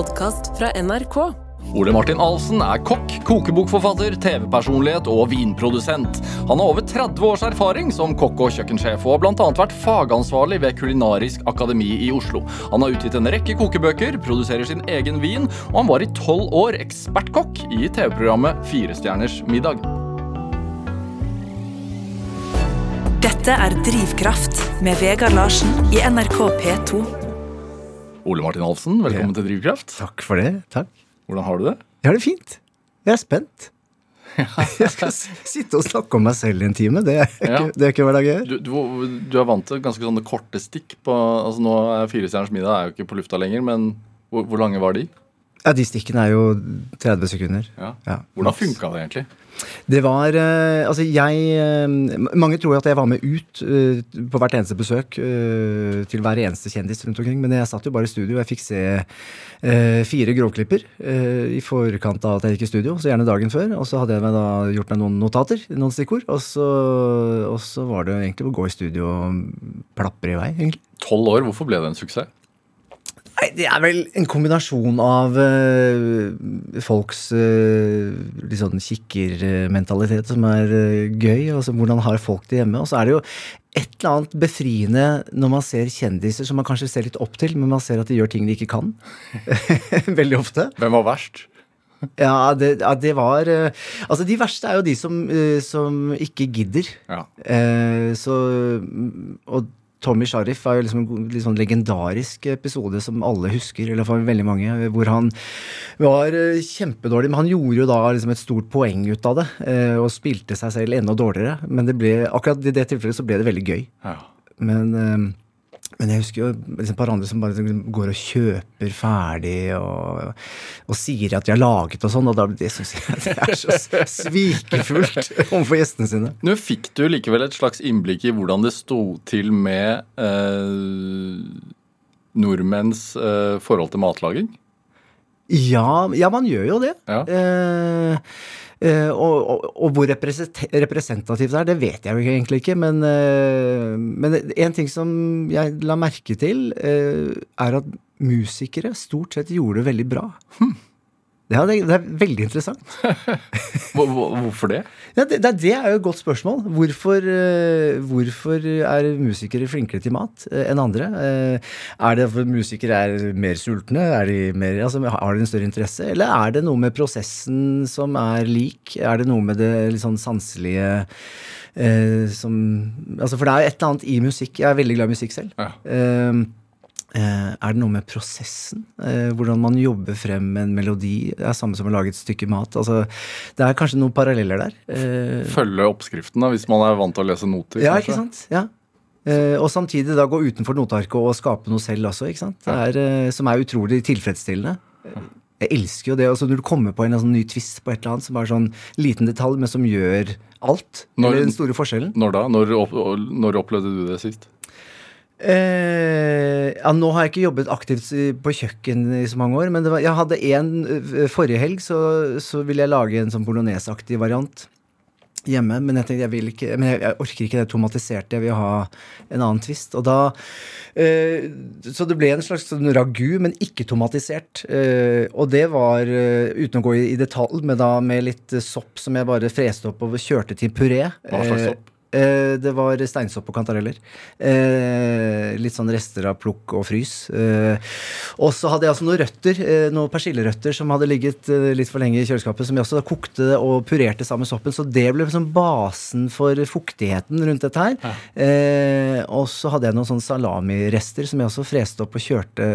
podkast fra NRK. Ole Martin Ahlsen er kokk, kokebokforfatter, TV-personlighet og vinprodusent. Han har over 30 års erfaring som kokk og kjøkkensjef, og har bl.a. vært fagansvarlig ved Kulinarisk akademi i Oslo. Han har utgitt en rekke kokebøker, produserer sin egen vin, og han var i tolv år ekspertkokk i TV-programmet Firestjerners middag. Dette er Drivkraft med Vegard Larsen i NRK P2. Ole Martin Alfsen, velkommen til Drivkraft. Takk for det. Takk. Hvordan har du det? Jeg har det fint. Jeg er spent. Jeg skal sitte og snakke om meg selv i en time. Det er ikke, Ja. det er ikke hver dag jeg gjør. Du, du, du er vant til ganske sånne korte stikk på altså Nå er Firestjerners middag er jo ikke på lufta lenger, men hvor, hvor lange var de? Ja, De stikkene er jo 30 sekunder. Ja. Ja. Hvordan funka det egentlig? Det var eh, Altså, jeg eh, Mange tror at jeg var med ut eh, på hvert eneste besøk til hver eneste kjendis rundt omkring, men jeg satt jo bare i studio. Jeg fikk se fire grovklipper i forkant av at jeg gikk i studio, så gjerne dagen før. Og så hadde jeg da gjort meg noen notater, noen stikkord, og så, og så var det egentlig å gå i studio og plapre i vei, egentlig. Tolv år, hvorfor ble det en suksess? Nei, Det er vel en kombinasjon av uh, folks uh, litt sånn kikkermentalitet som er uh, gøy. så hvordan har folk det hjemme? Og så er det jo et eller annet befriende når man ser kjendiser som man kanskje ser litt opp til, men man ser at de gjør ting de ikke kan. Veldig ofte. Hvem var verst? Ja, det, ja, det var Altså, de verste er jo de som, som ikke gidder. Ja. Eh, så Og Tommy Sharif er jo liksom en litt sånn legendarisk episode som alle husker, eller for veldig mange, hvor han var eh, kjempedårlig, men han gjorde jo da liksom et stort poeng ut av det, eh, og spilte seg selv enda dårligere. Men det ble, akkurat i det tilfellet så ble det veldig gøy. ja. Men, eh, men jeg husker jo liksom et par andre som bare liksom går og kjøper ferdig og, og sier at de har laget og sånn, og da, det jeg det er så svikefullt overfor gjestene sine. Nå fikk du likevel et slags innblikk i hvordan det sto til med eh, nordmenns eh, forhold til matlaging. Ja, ja, man gjør jo det. Ja. Eh, eh, og, og, og hvor representativt det er, det vet jeg jo egentlig ikke. Men, eh, men en ting som jeg la merke til, eh, er at musikere stort sett gjorde det veldig bra. Ja, det, det er veldig interessant. Hvor, hvor, hvorfor det? Ja, det, det, det er jo et godt spørsmål. Hvorfor, eh, hvorfor er musikere flinkere til mat eh, enn andre? Eh, er det fordi musikere er mer sultne? Er de mer, altså, har de en større interesse? Eller er det noe med prosessen som er lik? Er det noe med det litt sånn sanselige eh, som altså For det er jo et eller annet i musikk. Jeg er veldig glad i musikk selv. Ja. Eh, er det noe med prosessen? Eh, hvordan man jobber frem en melodi? Det er samme som å lage et stykke mat. Altså, det er kanskje noen paralleller der. Eh, Følge oppskriften da, hvis man er vant til å lese noter. ja, kanskje? ikke sant? Ja. Eh, og samtidig da gå utenfor notearket og skape noe selv også, ikke sant? Det er, eh, som er utrolig tilfredsstillende. Jeg elsker jo det. altså Når du kommer på en sånn ny twist på et eller annet som er sånn liten detalj, men som gjør alt. Når- eller den store forskjellen. Når da? Når, når opplevde du det sist? Eh, ja, nå har jeg ikke jobbet aktivt på kjøkken i så mange år, men det var, jeg hadde en eh, Forrige helg så, så ville jeg lage en sånn bolognesaktig variant hjemme, men jeg tenkte jeg ikke Men jeg, jeg orker ikke det tomatiserte, jeg vil ha en annen twist. Og da eh, Så det ble en slags sånn ragu, men ikke tomatisert. Eh, og det var, eh, uten å gå i, i detalj, men da med litt sopp som jeg bare freste opp og kjørte til puré. Hva slags Eh, sopp? Eh, det var steinsopp og kantareller. Eh, litt sånn rester av plukk og frys. Eh, og så hadde jeg altså noen røtter, eh, noen persillerøtter som hadde ligget eh, litt for lenge i kjøleskapet, som jeg også kokte og purerte sammen med soppen. Så det ble liksom basen for fuktigheten rundt dette her. Eh, og så hadde jeg noen sånne salamirester som jeg også freste opp og kjørte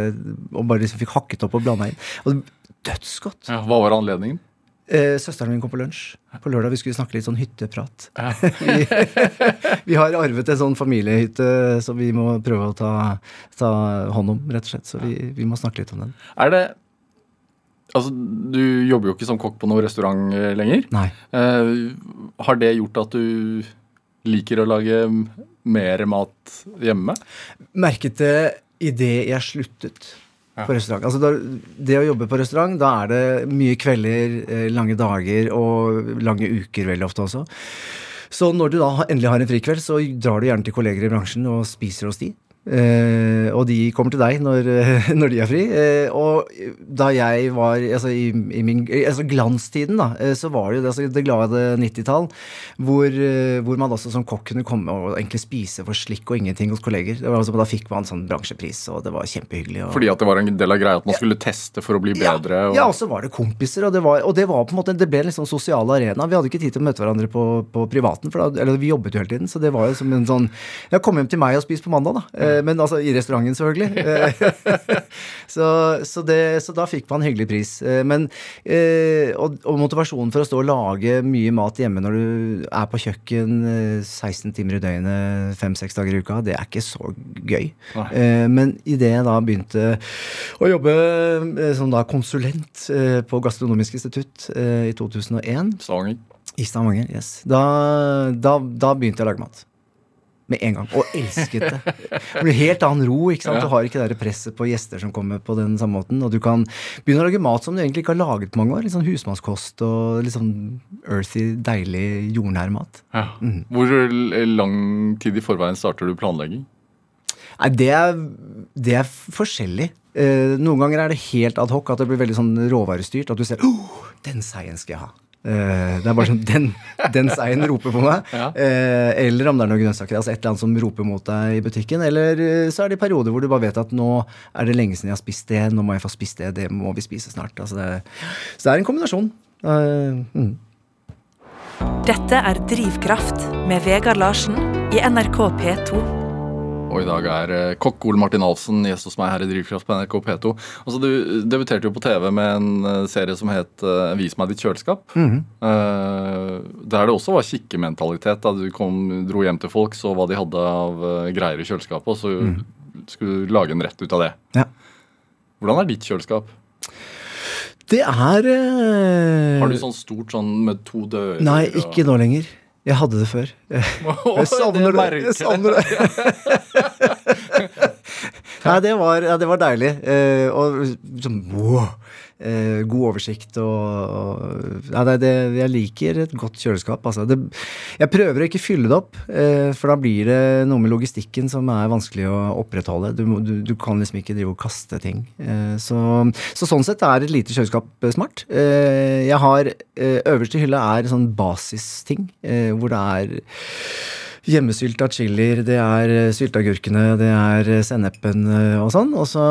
og bare liksom fikk hakket opp og blanda inn. Og dødsgodt. Ja, hva var anledningen? Eh, søsteren min kom på lunsj på lørdag. Vi skulle snakke litt sånn hytteprat. Ja. vi, vi har arvet en sånn familiehytte som vi må prøve å ta, ta hånd om, rett og slett. Så vi, vi må snakke litt om den. Er det Altså, du jobber jo ikke som kokk på noen restaurant eh, lenger. Nei. Eh, har det gjort at du liker å lage mer mat hjemme? Merket det idet jeg sluttet. På restaurant. Altså da, det å jobbe på restaurant, da er det mye kvelder, eh, lange dager og lange uker veldig ofte også. Så når du da endelig har en frikveld, så drar du gjerne til kolleger i bransjen og spiser hos de. Eh, og de kommer til deg når, når de er fri. Uh, og da jeg var altså, i, i min altså, glanstiden, da, uh, så var det jo altså, det glade 90-tall, hvor, hvor, man også som kokk kunne komme og egentlig spise for slikk og ingenting hos kolleger. Det var, altså, da fikk man sånn bransjepris, og det var kjempehyggelig. Og, Fordi at det var en del av greia at man skulle teste for å bli bedre? Ja, og, ja, og så var det kompiser, og det var, og det var på en måte, det ble en liksom sosial arena. Vi hadde ikke tid til å møte hverandre på, på privaten, for da, eller vi jobbet jo hele tiden, så det var jo som en sånn Ja, kom hjem til meg og spis på mandag, da. Eh, men altså i restauranten, selvfølgelig. så, så, det, så, da fikk man hyggelig pris. Eh, men, eh, og, og, motivasjonen for å stå og lage mye mat hjemme når du er på kjøkken 16 timer i døgnet fem-seks dager i uka, det er ikke så gøy. Nei. Men idet jeg da begynte å jobbe som da konsulent på Gastronomisk institutt i 2001 Stavanger. I Stavanger, yes. Da, da, da begynte jeg å lage mat med en gang. Og elsket det. Det blir helt annen ro. ikke sant? Du har ikke det presset på gjester som kommer på den samme måten. Og du kan begynne å lage mat som du egentlig ikke har laget på mange år. Litt sånn husmannskost og litt sånn earthy, deilig, jordnær mat. Ja. Mm. Hvor lang tid i forveien starter du planlegging? Nei, det er, det er forskjellig. Eh, noen ganger er det helt ad hoc, at det blir veldig sånn råvarestyrt. At du ser oh, den seien skal jeg ha. Uh, det er bare sånn Den, den seien roper på meg. Ja. Uh, eller om det er noen grønnsaker. Altså et eller annet som roper mot deg i butikken. Eller uh, så er det perioder hvor du bare vet at nå er det lenge siden jeg har spist det. Nå må jeg få spist det. Det må vi spise snart. Altså det, så det er en kombinasjon. Mm. Dette er Drivkraft med Vegard Larsen i NRK P2. Og i dag er eh, kokk Ole Martin Alfsen gjest hos meg her i Drivkraft på NRK P2. Altså, du debuterte jo på TV med en eh, serie som het uh, Vis meg ditt kjøleskap. Mm -hmm. der det også var kikkementalitet. Da du kom, dro hjem til folk, så hva de hadde av greier i kjøleskapet, og så mm. skulle du lage en rett ut av det. Ja. Hvordan er ditt kjøleskap? Det er Har du sånn stort sånn med to dører? Nei, ikke nå lenger. Jeg hadde det før. Jeg savner det. Jeg savner det. Nei, det var, ja, det var deilig. Eh, og sånn wow eh, god oversikt og, og ja, det, det, Jeg liker et godt kjøleskap. Altså. Det, jeg prøver å ikke fylle det opp, eh, for da blir det noe med logistikken som er vanskelig å opprettholde. Du, du, du kan liksom ikke drive og kaste ting. Eh, så, så, sånn sett er et lite kjøleskap eh, smart. Eh, jeg har eh, Øverste hylle er sånn basisting, hvor det er hjemmesylta chilier, det er eh, sylteagurkene, det er eh, sennepen eh, og sånn, og, så,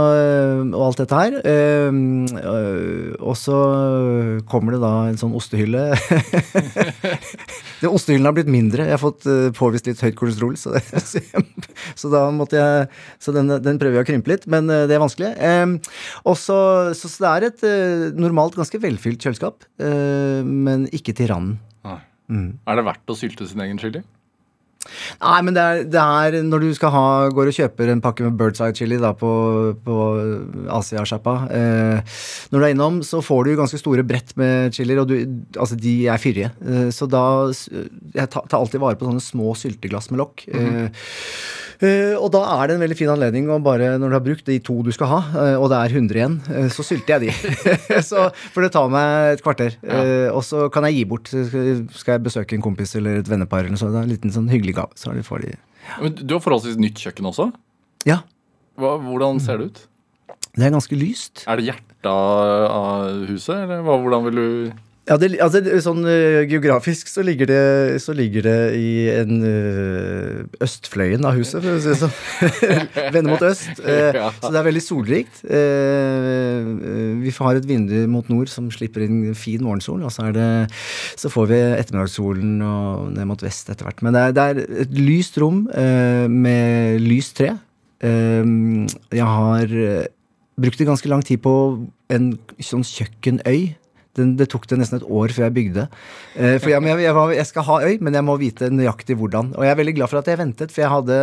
og alt dette her. Og så kommer det da en sånn ostehylle. det, ostehyllen har blitt mindre. Jeg har fått påvist litt høyt kolesterol, så, så da måtte jeg Så den, den, prøver jeg å krympe litt, men det er vanskelig. Og så, så det er et normalt ganske velfylt kjøleskap, men ikke til randen. Mm. Er det verdt å sylte sin egen chili? Nei, men det er, det er, når du skal ha, går og kjøper en pakke med Birds Eye Chili da, på, på Asia-sjappa eh, Når du er innom, så får du ganske store brett med chilier, og du, altså, de er fyrige. Eh, så da Jeg tar, alltid vare på sånne små sylteglass med lokk. Mm -hmm. eh, og da er det en veldig fin anledning å bare, når du har brukt de to du skal ha, eh, og det er 100 igjen, eh, så sylter jeg de. så, for det tar meg et kvarter. Ja. og så kan jeg gi bort. Skal jeg besøke en kompis eller et vennepar eller så, det er en liten sånn hyggelig gave. Så får de ja. Men Du har forholdsvis nytt kjøkken også? Ja. Hva, hvordan ser det ut? Det er ganske lyst. Er det hjertet av huset, eller hva, hvordan vil du ja, det, altså, sånn uh, Geografisk så ligger, det, så ligger det i en uh, østfløyen av huset, for å si det sånn. Vende mot øst. Uh, så det er veldig solrikt. vi har et vindu mot nord som slipper inn fin morgensol, og så, det, så får vi ettermiddagssolen og ned mot vest etter hvert. Men det er, det er et lyst rom med lyst tre. jeg har brukt ganske lang tid på en sånn kjøkkenøy den, det tok det nesten et år før jeg bygde. Eh, for jeg, jeg, jeg, jeg, skal ha øy, men jeg må vite nøyaktig hvordan. Og jeg er veldig glad for at jeg ventet, for jeg hadde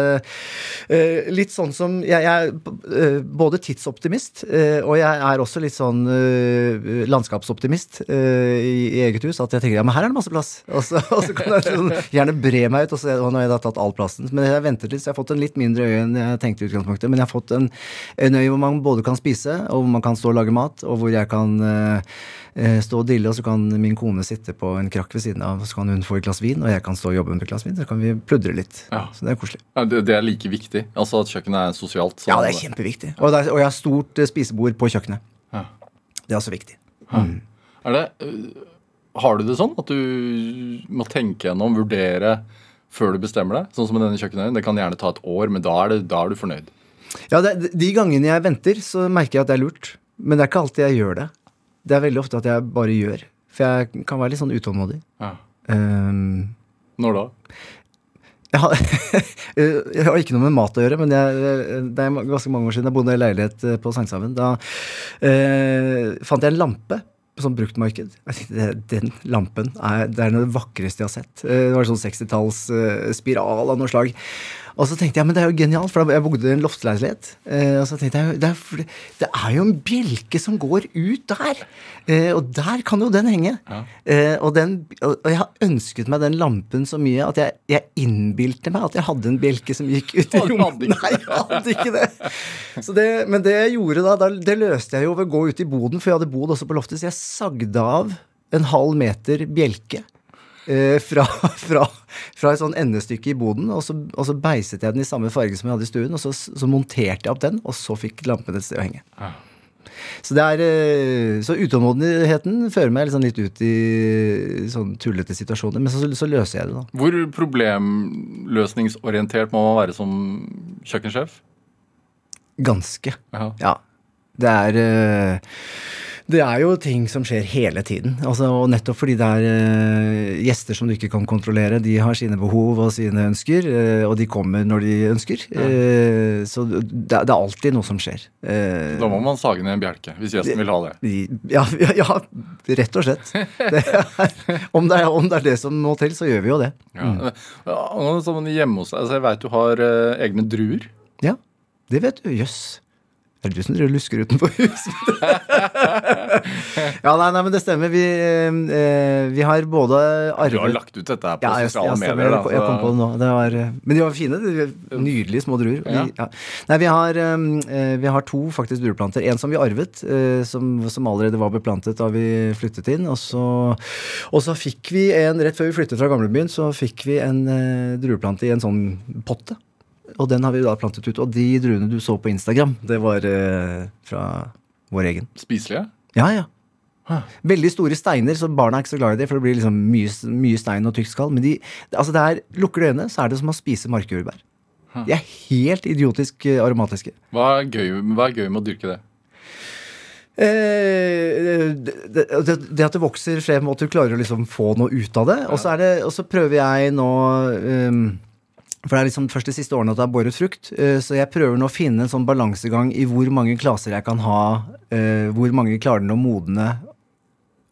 eh, litt sånn som Jeg, er eh, både tidsoptimist, eh, og jeg er også litt sånn eh, landskapsoptimist eh, i, i, eget hus. At jeg tenker ja, men her er det masse plass. Og så, og så kan jeg sånn, gjerne bre meg ut, og så og nå har jeg da tatt all plassen. Men jeg ventet litt, så jeg har fått en litt mindre øy enn jeg tenkte i utgangspunktet. Men jeg har fått en, en øy hvor man både kan spise, og hvor man kan stå og lage mat, og hvor jeg kan stå og dille, og så kan min kone sitte på en krakk ved siden av, så kan hun få et glass vin, og jeg kan stå og jobbe med et glass vin, så kan vi pludre litt. Ja. Så det er koselig. Ja, det, er like viktig. Altså at kjøkkenet er sosialt. Ja, det er kjempeviktig. Og, er, og jeg har stort eh, spisebord på kjøkkenet. Ja. Det er også viktig. Er det, øh, har du det sånn at du må tenke gjennom, vurdere før du bestemmer deg? Sånn som med denne kjøkkenet. Det kan gjerne ta et år, men da er, det, da er du fornøyd. Ja, det, De gangene jeg venter, så merker jeg at det er lurt. Men det er ikke alltid jeg gjør det. Det er veldig ofte at jeg bare gjør. For jeg kan være litt sånn utålmodig. Ja. Um, Når da? jeg, har, jeg har ikke noe med mat å gjøre, men jeg, det er ganske mange år siden jeg bodde i leilighet eh, på Sankthanshaugen. Da eh, fant jeg en lampe på sånn bruktmarked. Den lampen er, det er noe av det vakreste jeg har sett. Eh, Det var sånn 60-talls eh, spiral av noe slag. Og så tenkte jeg men det er jo genialt, for jeg bodde i en loftsleilighet. Eh, og så tenkte jeg det er, det er jo en bjelke som går ut der! Eh, og der kan jo den henge. Eh, og, den, og, jeg har ønsket meg den lampen så mye at jeg, jeg innbilte meg at jeg hadde en bjelke som gikk ut i rommet. Nei, jeg hadde ikke det. Så det. Men det jeg gjorde da, da, det løste jeg jo ved å gå ut i boden, for jeg hadde bod også på loftet, så jeg sagde av en halv meter bjelke. Eh, fra, fra, fra et sånn endestykke i boden, og så, og så beiset jeg den i samme farge som jeg hadde i stuen, og så, så monterte jeg opp den, og så fikk lampen et sted å henge. Ja. Så, det er, eh, så utålmodigheten fører meg liksom litt ut i sånn tullete situasjoner, men så, så løser jeg det, da. Hvor problemløsningsorientert må man være som kjøkkensjef? Ganske. Ja. Ja. Det er eh, Det er jo ting som skjer hele tiden. Altså, og nettopp fordi det er uh, gjester som du ikke kan kontrollere. De har sine behov og sine ønsker, uh, og de kommer når de ønsker. Eh, så det, det er alltid noe som skjer. Da må man sage ned en bjelke, hvis gjesten vil ha det. de- ja, ja, ja, rett og slett. Det er, om, det er, om det er det som må til, så gjør vi jo det. Ja. Ja, hjemme hos deg, altså Jeg veit du har egne druer. Ja, det vet du. Jøss. Er det du som driver lusker utenfor huset? ja, nei, nei, men det stemmer. Vi, eh, vi har både arvet Du har lagt ut dette her på ja, jeg, sosiale jeg, medier. Jeg, kom- jeg kom på det nå. Det var, eh, men de var fine. De var nydelige små druer. Ja. Vi, ja. Nei, vi har, eh, vi har to faktisk drueplanter. En som vi arvet, eh, som, som allerede var beplantet da vi flyttet inn. Og så, og så fikk vi en, rett før vi flyttet fra gamlebyen, så fikk vi en eh, drueplante i en sånn potte. Og den har vi da plantet ut. Og de druene du så på Instagram, det var eh, fra vår egen. Spiselige? Ja, ja. Hæ. Veldig store steiner, så barna er ikke så glad i det, for det blir liksom mye, mye stein og tykt skall. Men de, altså det er, lukker du øynene, så er det som å spise markjordbær. De er helt idiotisk eh, aromatiske. Hva er, gøy, hva er gøy med å dyrke det? Eh, det, det, det at det vokser frem, og at du klarer å liksom få noe ut av det. Og så det, og så prøver jeg nå ehm, For det er liksom først de siste årene at det har båret frukt. eh, så jeg prøver nå å finne en sånn balansegang i hvor mange klaser jeg kan ha. eh, hvor mange klarer den å modne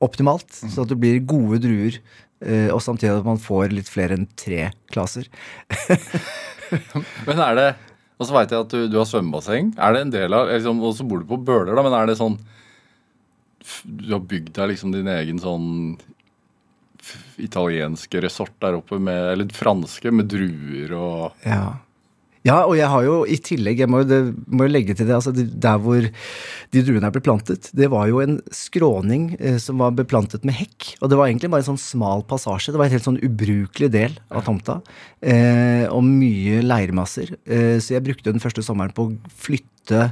optimalt, så at det blir gode druer. eh, og samtidig at man får litt flere enn tre klaser. Men er det Og så veit jeg at du, du har svømmebasseng. Er det en del av liksom, Og så bor du på Bøler, da, men er det sånn Du har bygd deg liksom din egen sånn italienske resort der oppe med Eller franske, med druer og Ja. ja, og jeg har jo i tillegg Jeg må jo, legge til det. altså Der hvor de druene er beplantet, det var jo en skråning eh, som var beplantet med hekk. Og det var egentlig bare en sånn smal passasje. Det var en helt sånn ubrukelig del av tomta. Eh, og mye leirmasser. Eh, så jeg brukte den første sommeren på å flytte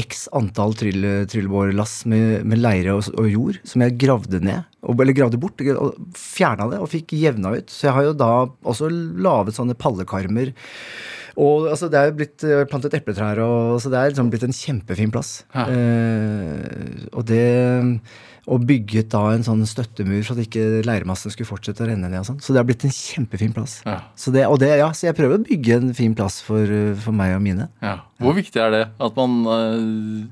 x antall tryll, tryllebårlass med, med leire og, og jord, som jeg gravde ned. Og, eller gravde bort, og fjerna det og fikk jevna ut. Så jeg har jo da også laget sånne pallekarmer. Og altså, det er jo blitt eh, plantet epletrær, og så det er liksom blitt en kjempefin plass. Ja. Eh, og det Og bygget da en sånn støttemur for at ikke leirmassen skulle fortsette å renne ned. og sånn. Så det har blitt en kjempefin plass. Ja. Så, det, og det, ja, så jeg prøver å bygge en fin plass for, for meg og mine. ja. Hvor viktig er det at man eh,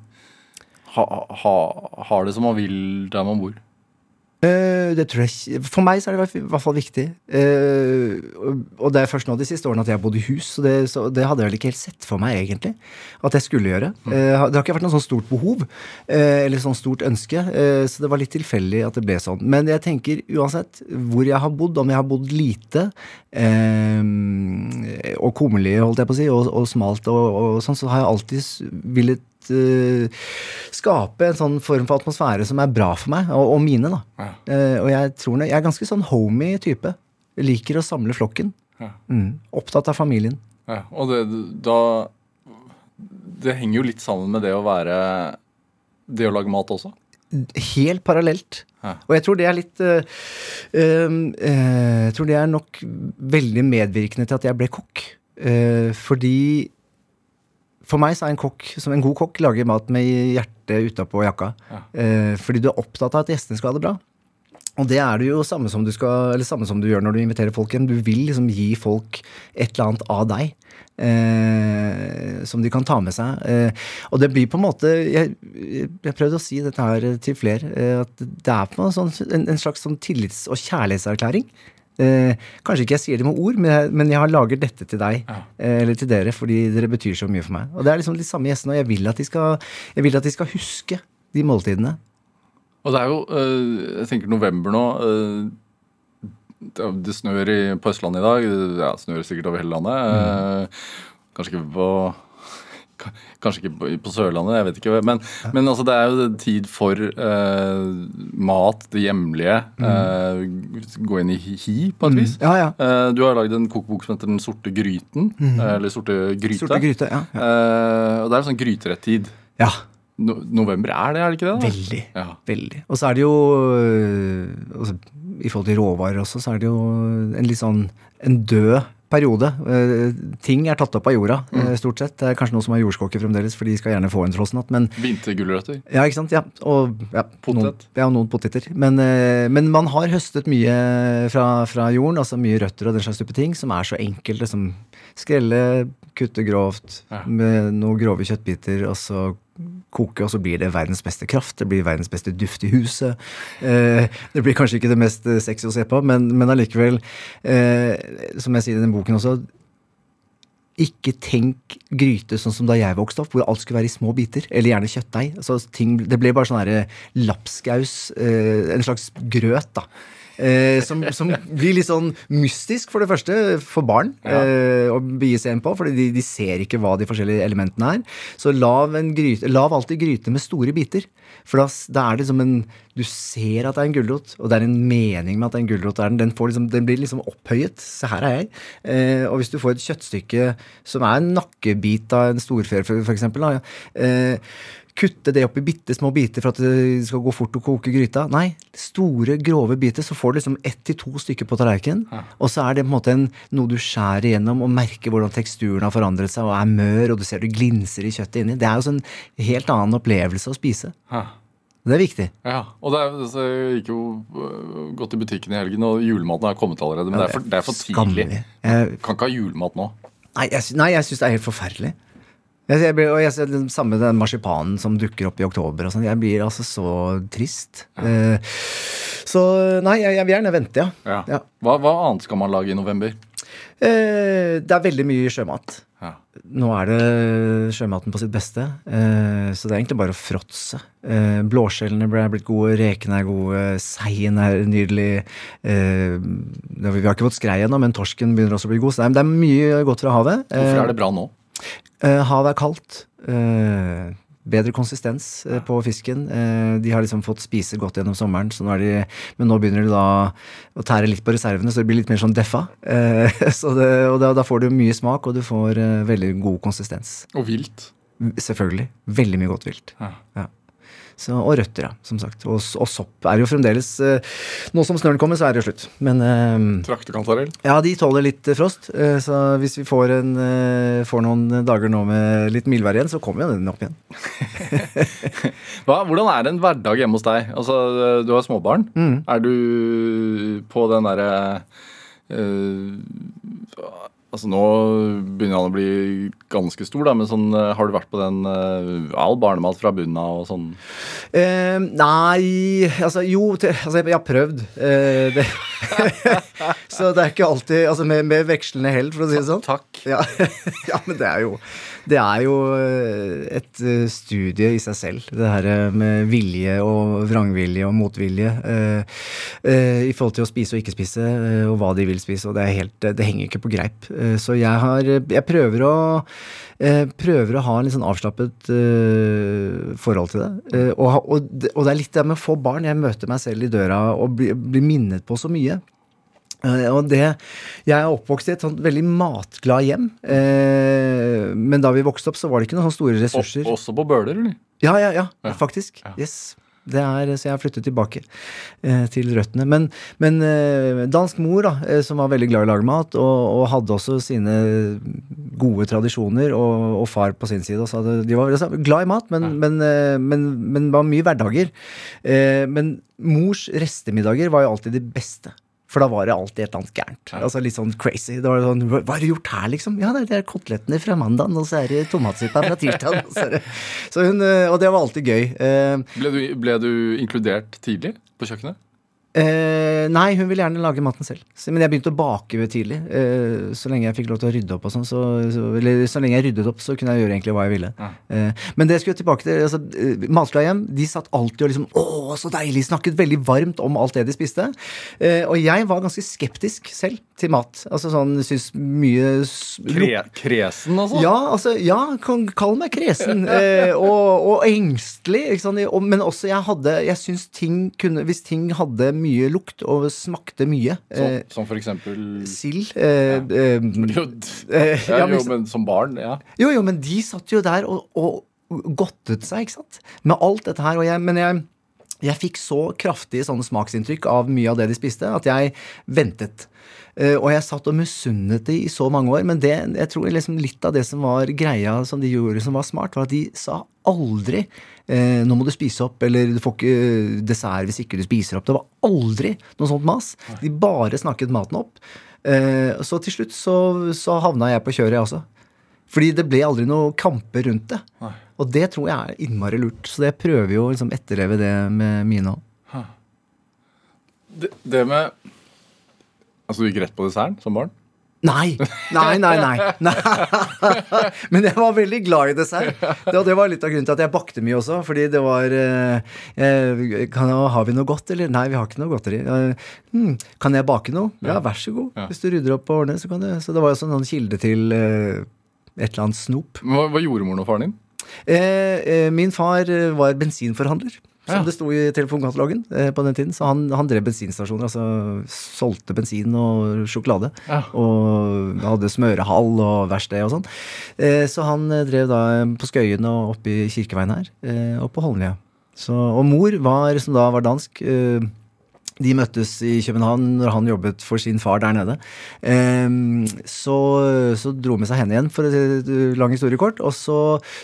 ha, ha, har det som man vil der man bor? Eh, det tror jeg For meg så er det i hvert fall viktig. Uh, og- det er først nå de siste årene at jeg har bodd i hus, så det, så det hadde jeg vel ikke helt sett for meg, egentlig. At jeg skulle gjøre. Uh, det har ikke vært noe sånn stort behov, eh, eller sånn stort ønske, så det var litt tilfeldig at det ble sånn. Men jeg tenker uansett hvor jeg har bodd, om jeg har bodd lite og kummerlig, holdt jeg på å si, og, og smalt og, og sånn, så har jeg alltid villet skape en sånn form for atmosfære som er bra for meg og, og mine. da. Ja. Uh, og jeg tror jeg er ganske sånn homey type. Jeg liker å samle flokken. Ja. Mm. Opptatt av familien. Ja, og det, da Det henger jo litt sammen med det å være Det å lage mat også. Helt parallelt. Ja. Og jeg tror det er litt eh, eh, eh, Jeg tror det er nok veldig medvirkende til at jeg ble kokk. Uh, fordi For meg så er en kokk som en god kokk lager mat med hjertet utapå jakka. Ja. Eh, fordi du er opptatt av at gjestene skal ha det bra. Og det er det jo samme som du, skal, eller samme som du gjør når du inviterer folk hjem. Du vil liksom gi folk et eller annet av deg. Eh, som de kan ta med seg. Eh, og det blir på en måte Jeg, har prøvde å si dette her til flere. Eh, at det er på en, sånn, en, en slags sånn tillits- og kjærlighetserklæring. Eh, kanskje ikke jeg sier det med ord, men jeg, men jeg har laget dette til deg. Ja. Eh, eller til dere, fordi dere betyr så mye for meg. Og det er liksom de samme gjestene, og jeg vil at de skal, jeg vil at de skal huske de måltidene. Og det er jo øh, Jeg tenker november nå. øh, det, det snør i, på Østlandet i dag. Ja, snør sikkert over hele landet. Mm. kanskje ikke på Kanskje ikke på, Sørlandet, jeg vet ikke. Men, men altså, det er jo tid for uh, mat, det hjemlige. øh, gå inn i hi, på et vis. Ja, ja. Uh, du har lagd en kokebok som heter Den sorte gryten. Mm. Eller Sorte gryte. Sorte gryte. Ja. ja. Og det er sånn gryterettid. ja. No november er det, er det ikke det? Veldig. Ja. Veldig. Og så er det jo altså, I forhold til råvarer også, så er det jo en litt sånn en død periode. Eh, ting er tatt opp av jorda, Mm. eh, stort sett. Det er kanskje noen som har jordskokker fremdeles, for de skal gjerne få en frossenhatt. Men Vintergulrøtter. ja, ikke sant? Ja, og ja, Potet. Noen, ja, noen poteter. Men, eh, men man har høstet mye fra, fra jorden, altså mye røtter og den slags type ting, som er så enkelt. Liksom skrelle, kutte grovt Ja. med noen grove kjøttbiter, og så koke, og så blir det verdens beste kraft. Det blir verdens beste duft i huset. Eh, det blir kanskje ikke det mest eh, sexy å se på, men, men allikevel, eh, som jeg sier i den boken også, ikke tenk gryte sånn som da jeg vokste opp, hvor alt skulle være i små biter. Eller gjerne kjøttdeig. Altså, ting, det ble bare sånn lapskaus, eh, en slags grøt, da. Eh, som, som blir litt sånn mystisk, for det første, for barn Ja. eh, å begi seg inn på. For de, de ser ikke hva de forskjellige elementene er. Så lav, en gryte, lav alltid gryte med store biter. For da, da er det som en Du ser at det er en gulrot, og det er en mening med at det er en gulrot. Den, den, liksom, den blir liksom opphøyet. Se, her er jeg. Eh, og hvis du får et kjøttstykke som er en nakkebit av en storfe, da, eh, kutte det opp i bitte små biter for at det skal gå fort å koke gryta. Nei, store, grove biter, så får du liksom ett til to stykker på tallerkenen. Og så er det på en måte en, noe du skjærer igjennom og merker hvordan teksturen har forandret seg og er mør, og du ser det glinser i kjøttet inni. Det er jo sånn helt annen opplevelse å spise. Ja. Det er viktig. Ja, og det er, så jeg gikk jo øh, godt i butikken i helgen, og julematen er kommet allerede. Men det er for, det er for tidlig. Skammelig. Jeg, Kan ikke ha julemat nå. Nei, jeg, nei, jeg syns det er helt forferdelig. Jeg, blir, og jeg ser den samme den marsipanen som dukker opp i oktober. og sånn. Jeg blir altså så trist. Eh, så nei, jeg, jeg vil gjerne vente, ja. Ja. Ja. Hva, hva annet skal man lage i november? Eh, det er veldig mye sjømat. Ja. Nå er det sjømaten på sitt beste, eh, så det er egentlig bare å fråtse. Blåskjellene ble blitt gode, rekene er gode, seien er nydelig. Det vi vi har ikke fått skrei ennå, men torsken begynner også å bli god. Så det er, det er mye godt fra havet. Hvorfor er det bra nå? Eh, havet er kaldt. Eh, bedre konsistens eh, på fisken. De har liksom fått spise godt gjennom sommeren, så nå er de, men nå begynner de da å tære litt på reservene, så det blir litt mer sånn deffa. Så det, og da, da får du mye smak, og du får veldig god konsistens. Og vilt. Selvfølgelig. Veldig mye godt vilt. Ja. Ja. Så, og røtter, ja, som sagt. Og, og sopp er jo fremdeles eh, Nå som snøen kommer, så er det jo slutt. Men eh, Traktekantarell. ja, de tåler litt eh, frost. eh, Så hvis vi får, en, eh, får noen dager nå med litt mildvær igjen, så kommer jo den opp igjen. Hva, hvordan er en hverdag hjemme hos deg? Altså, Du har småbarn. Mm. Er du på den derre øh, Altså Nå begynner han å bli ganske stor, da, men sånn, øh, har du vært på den øh, all barnemat fra bunnen av og sånn? Eh, nei Altså, jo, til, altså, jeg, jeg har prøvd. Eh, det, så det er ikke alltid Altså med, med vekslende hell, for å si det sånn. Takk. Ja, ja, men det er jo Det er jo eh, et eh, studie i seg selv, det her eh, med vilje og vrangvilje og motvilje i forhold til å spise og ikke spise, og hva de vil spise, og det helt Det henger ikke på greip. Så jeg har Jeg prøver å prøver å ha en litt sånn avslappet forhold til det. Og, og, og det er litt det med å få barn. Jeg møter meg selv i døra og blir, blir minnet på så mye. Eh, og det, Jeg er oppvokst i et sånt veldig matglad hjem. Eh, men da vi vokste opp, så var det ikke noen store ressurser. ressurser. også på Bøler, eller? Ja, ja, ja, Ja. faktisk. Ja. Yes. Det er, så jeg har flyttet tilbake eh, til røttene. Men, men eh, dansk mor, da, eh, som var veldig glad i å lage mat, og, og hadde også sine gode tradisjoner, og, og far på sin side også De var altså, glad i mat, men, men, eh, men, men var mye hverdager. Men mors restemiddager var jo alltid de beste. For da var det alltid et eller annet gærent. Altså Litt sånn crazy. Det var sånn, Hva har du gjort her, liksom? Ja, det er kotelettene fra mandagen, og så er det tomatsuppa fra tirsdag. så det- Så hun, eh, og det var alltid gøy. Eh, Ble du, ble du inkludert tidlig på kjøkkenet? Eh, nei, hun ville gjerne lage maten selv. Men jeg begynte å bake tidlig. Eh, så lenge jeg fikk lov til å rydde opp og sånn. Så, så, eller så lenge jeg ryddet opp, så kunne jeg gjøre egentlig hva jeg ville. Ja. Eh, men det skulle jeg tilbake til. Altså, eh, Matglad de satt alltid og liksom Å, så deilig! Snakket veldig varmt om alt det de spiste. Eh, og jeg var ganske skeptisk selv til mat. Altså sånn syns mye Kre, kresen, altså? ja, altså, ja, kan kall meg kresen. Eh, og, og engstelig. Ikke sant? Og, men også jeg hadde Jeg syns ting kunne Hvis ting hadde mye lukt og smakte mye Som, eh, som for eksempel Sild eh, eh, jo, eh, ja, ja, jo, men som barn, ja. jo, jo, men de satt jo der og, og godtet seg, ikke sant? Med alt dette her. Og jeg, men jeg, jeg fikk så kraftige sånne smaksinntrykk av mye av det de spiste, at jeg ventet. Eh, og jeg satt og misunnet de i så mange år. Men det, jeg tror liksom litt av det som var greia som de gjorde som var smart, var at de sa aldri eh, 'nå må du spise opp', eller 'du får ikke eh, dessert hvis ikke du spiser opp'. Det var aldri noe sånt mas. De bare snakket maten opp. Eh, så til slutt så, så havna jeg på kjøret, jeg også. Fordi det ble aldri noe kamper rundt det. Nei. Og det tror jeg er innmari lurt. Så jeg prøver jo å liksom etterleve det med mine òg. Det, det med Altså, du gikk rett på desserten som barn? Nei! Nei, nei, nei. nei. Men jeg var veldig glad i dessert. Det, og det var litt av grunnen til at jeg bakte mye også. Fordi det var eh, eh, kan Har vi noe godt, eller? Nei, vi har ikke noe godteri. Hmm, kan jeg bake noe? Ja, vær så god. Ja. Hvis du rydder opp og ordner, så kan du. Så det var jo sånn en kilde til eh, et eller annet snop. Hva, hva gjorde moren og faren din? Eh, eh, min far var bensinforhandler, som Ja. det sto i telefonkatalogen eh, på den tiden. Så han, han drev bensinstasjoner, altså solgte bensin og sjokolade. Ja. Og hadde smørehall og verksted og sånn. Eh, så han eh, drev da eh, på Skøyen og oppe i Kirkeveien her, eh, og på Holmlia. Så, og mor, var, som da var dansk eh, de møttes i København når han jobbet for sin far der nede. Ehm, så, så dro med seg henne igjen, for lang historie kort. Og så,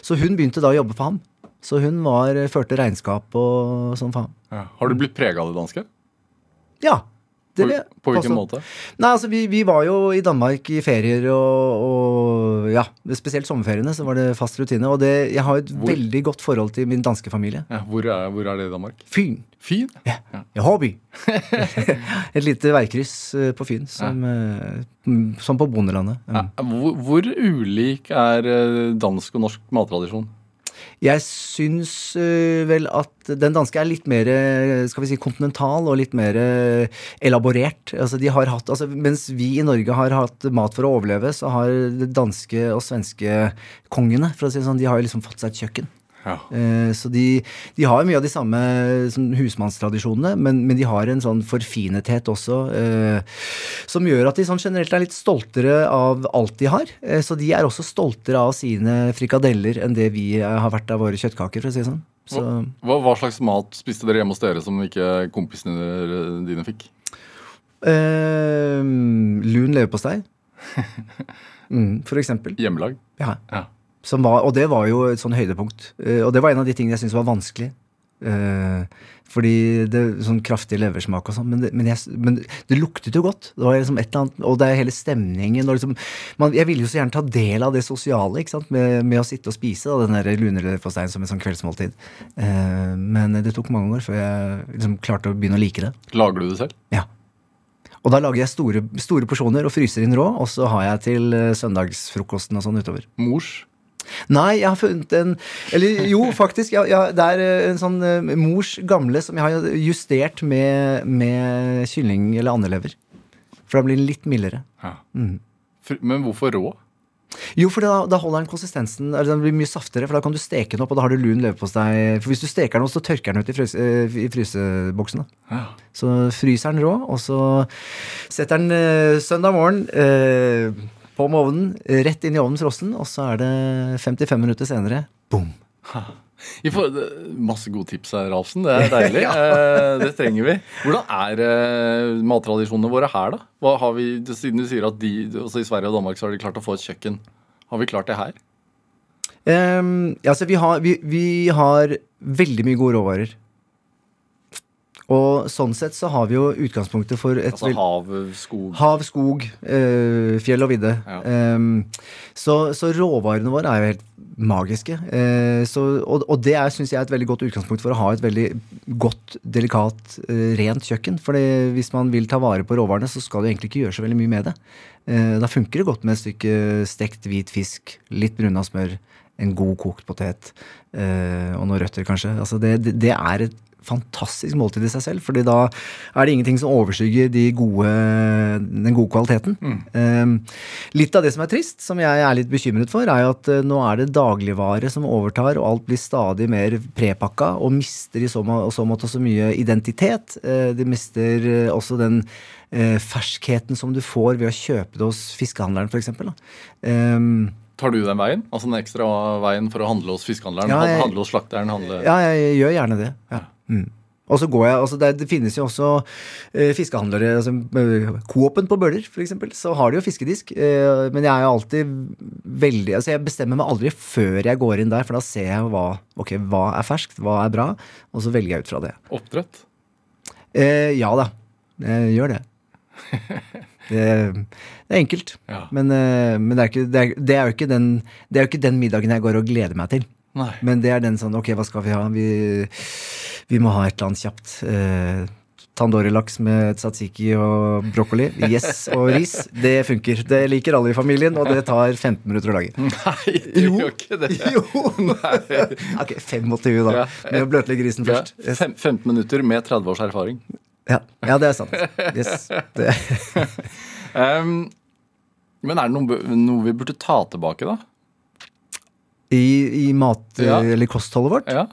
så hun begynte da å jobbe for ham. Så hun var, førte regnskap og sånn faen. Ja. Har du blitt prega av det danske? Ja. Det På, på hvilken måte? Nei, altså vi, vi var jo i Danmark i ferier og, og ja, spesielt sommerferiene så var det fast rutine. Og det, jeg har et Hvor? veldig godt forhold til min danske familie. Ja, hvor, er, hvor er det i Danmark? Fyn. Fyn? Ja. Ja. Hobby. Et lite veikryss eh, på Fyn, som, eh, som på bondelandet. Ja, hvor, hvor ulik er eh, dansk og norsk mattradisjon? Jeg syns øh, vel at den danske er litt mer skal vi si, kontinental og litt mer elaborert. Altså, de har hatt, altså, mens vi i Norge har hatt mat for å overleve, så har de danske og svenske kongene for å si det sånn, de har liksom fått seg et kjøkken. Ja. Eh, Så de, de har mye av de samme sånn, husmannstradisjonene, men, men de har en sånn forfinethet også, eh, som gjør at de sånn generelt er litt stoltere av alt de har. Eh, så de er også stoltere av sine frikadeller enn det vi eh, har vært av våre kjøttkaker, for å si det sånn. Så, Hva, hva slags mat spiste dere hjemme hos dere som ikke kompisene dine fikk? eh, lun leverpostei. Mm, for eksempel. Hjemmelag? Ja. Ja. Som var, og det var jo et sånn høydepunkt. Eh, og det var en av de tingene jeg syntes var vanskelig. Eh, fordi det sånn kraftig leversmak og sånn. Men, men, men det luktet jo godt. Det var liksom et eller annet, Og det er hele stemningen. Og liksom, man, jeg ville jo så gjerne ta del av det sosiale ikke sant? Med, med å sitte og spise da, den der luneleverposteien som et sånn kveldsmåltid. Eh, men det tok mange år før jeg liksom klarte å begynne å like det. Lager du det selv? Ja. Og da lager jeg store, store porsjoner og fryser inn rå, og så har jeg til søndagsfrokosten og sånn utover. Mors? Nei, jeg har funnet en Eller jo, faktisk. Ja, ja, det er eh, en sånn uh, mors gamle som jeg har justert med, med kylling eller andelever. For da blir den litt mildere. Ja. Fr- Men hvorfor rå? Jo, for da, da holder den konsistensen eller Den blir mye saftigere, for da kan du steke den opp, og da har du lun leverpostei. For hvis du steker den opp, så tørker den ut i, frys, eh, i fryseboksen. Ja. Så fryser den rå, og så setter den eh, søndag morgen eh, på med ovnen, rett inn i ovnen frossen, og så er det 55 minutter senere boom. Vi får eh, masse gode tips her, Ralfsen. Det er deilig. ja. Det trenger vi. Hvordan er eh, mattradisjonene våre her, da? Hva har vi, Siden du sier at de, også i Sverige og Danmark så har de klart å få et kjøkken. Har vi klart det her? Um, ja, altså, vi har, vi, vi har veldig mye gode råvarer. Og sånn sett så har vi jo utgangspunktet for et Altså hav, skog Hav, skog, eh, fjell og vidde. Ja. Ehm, så, så råvarene våre er jo helt magiske. Eh, så, og, og det syns jeg, er et veldig godt utgangspunkt for å ha et veldig godt, delikat, eh, rent kjøkken. For hvis man vil ta vare på råvarene, så skal du egentlig ikke gjøre så veldig mye med det. Eh, da funker det godt med et stykke stekt hvit fisk, litt bruna smør, en god kokt potet eh, og noen røtter, kanskje. Altså det, det, det er et fantastisk måltid i seg selv, fordi da er det ingenting som overskygger de gode, den gode kvaliteten. Um, litt av det som er trist, som jeg er litt bekymret for, er jo at eh, nå er det dagligvare som overtar, og alt blir stadig mer prepakka, og mister i så, må, så måte så mye identitet. Eh, det mister eh, også den eh, ferskheten som du får ved å kjøpe det hos fiskehandleren, f.eks. Tar du den veien? Altså den ekstra veien for å handle hos fiskehandleren? Ja, jeg- Handle hos slakteren? Handle Ja, jeg gjør gjerne det. Ja. Mm. Og så går jeg, altså det, det finnes jo også eh, fiskehandlere altså, eh, Coop-en på Bøler, eksempel, så har de jo fiskedisk. Eh, men jeg er jo alltid veldig altså Jeg bestemmer meg aldri før jeg går inn der, for da ser jeg hva, okay, hva er ferskt, hva er bra, og så velger jeg ut fra det. oppdrett? Eh, ja da, jeg gjør det. Det, det er enkelt. Ja. Men, eh, men det, er ikke, det, er, det, er jo ikke den, det er jo ikke den middagen jeg går og gleder meg til. Nei. Men det er den sånn Ok, hva skal vi ha? Vi, vi må ha et eller annet kjapt. Eh, Tandoori-laks med tzatziki og brokkoli. Yes, og ris. Det funker. Det liker alle i familien, og det tar 15 minutter å lage. Nei, det Jo. gjør ikke det. Jo! Ok, 25 da. Med å bløtlegge grisen Ja, først. Yes. 15 minutter med 30 års erfaring. Ja. ja, det er sant. Yes. Det. um, men er det noe, noe vi burde ta tilbake, da? I, i mat- Ja. eller kostholdet vårt. Ja.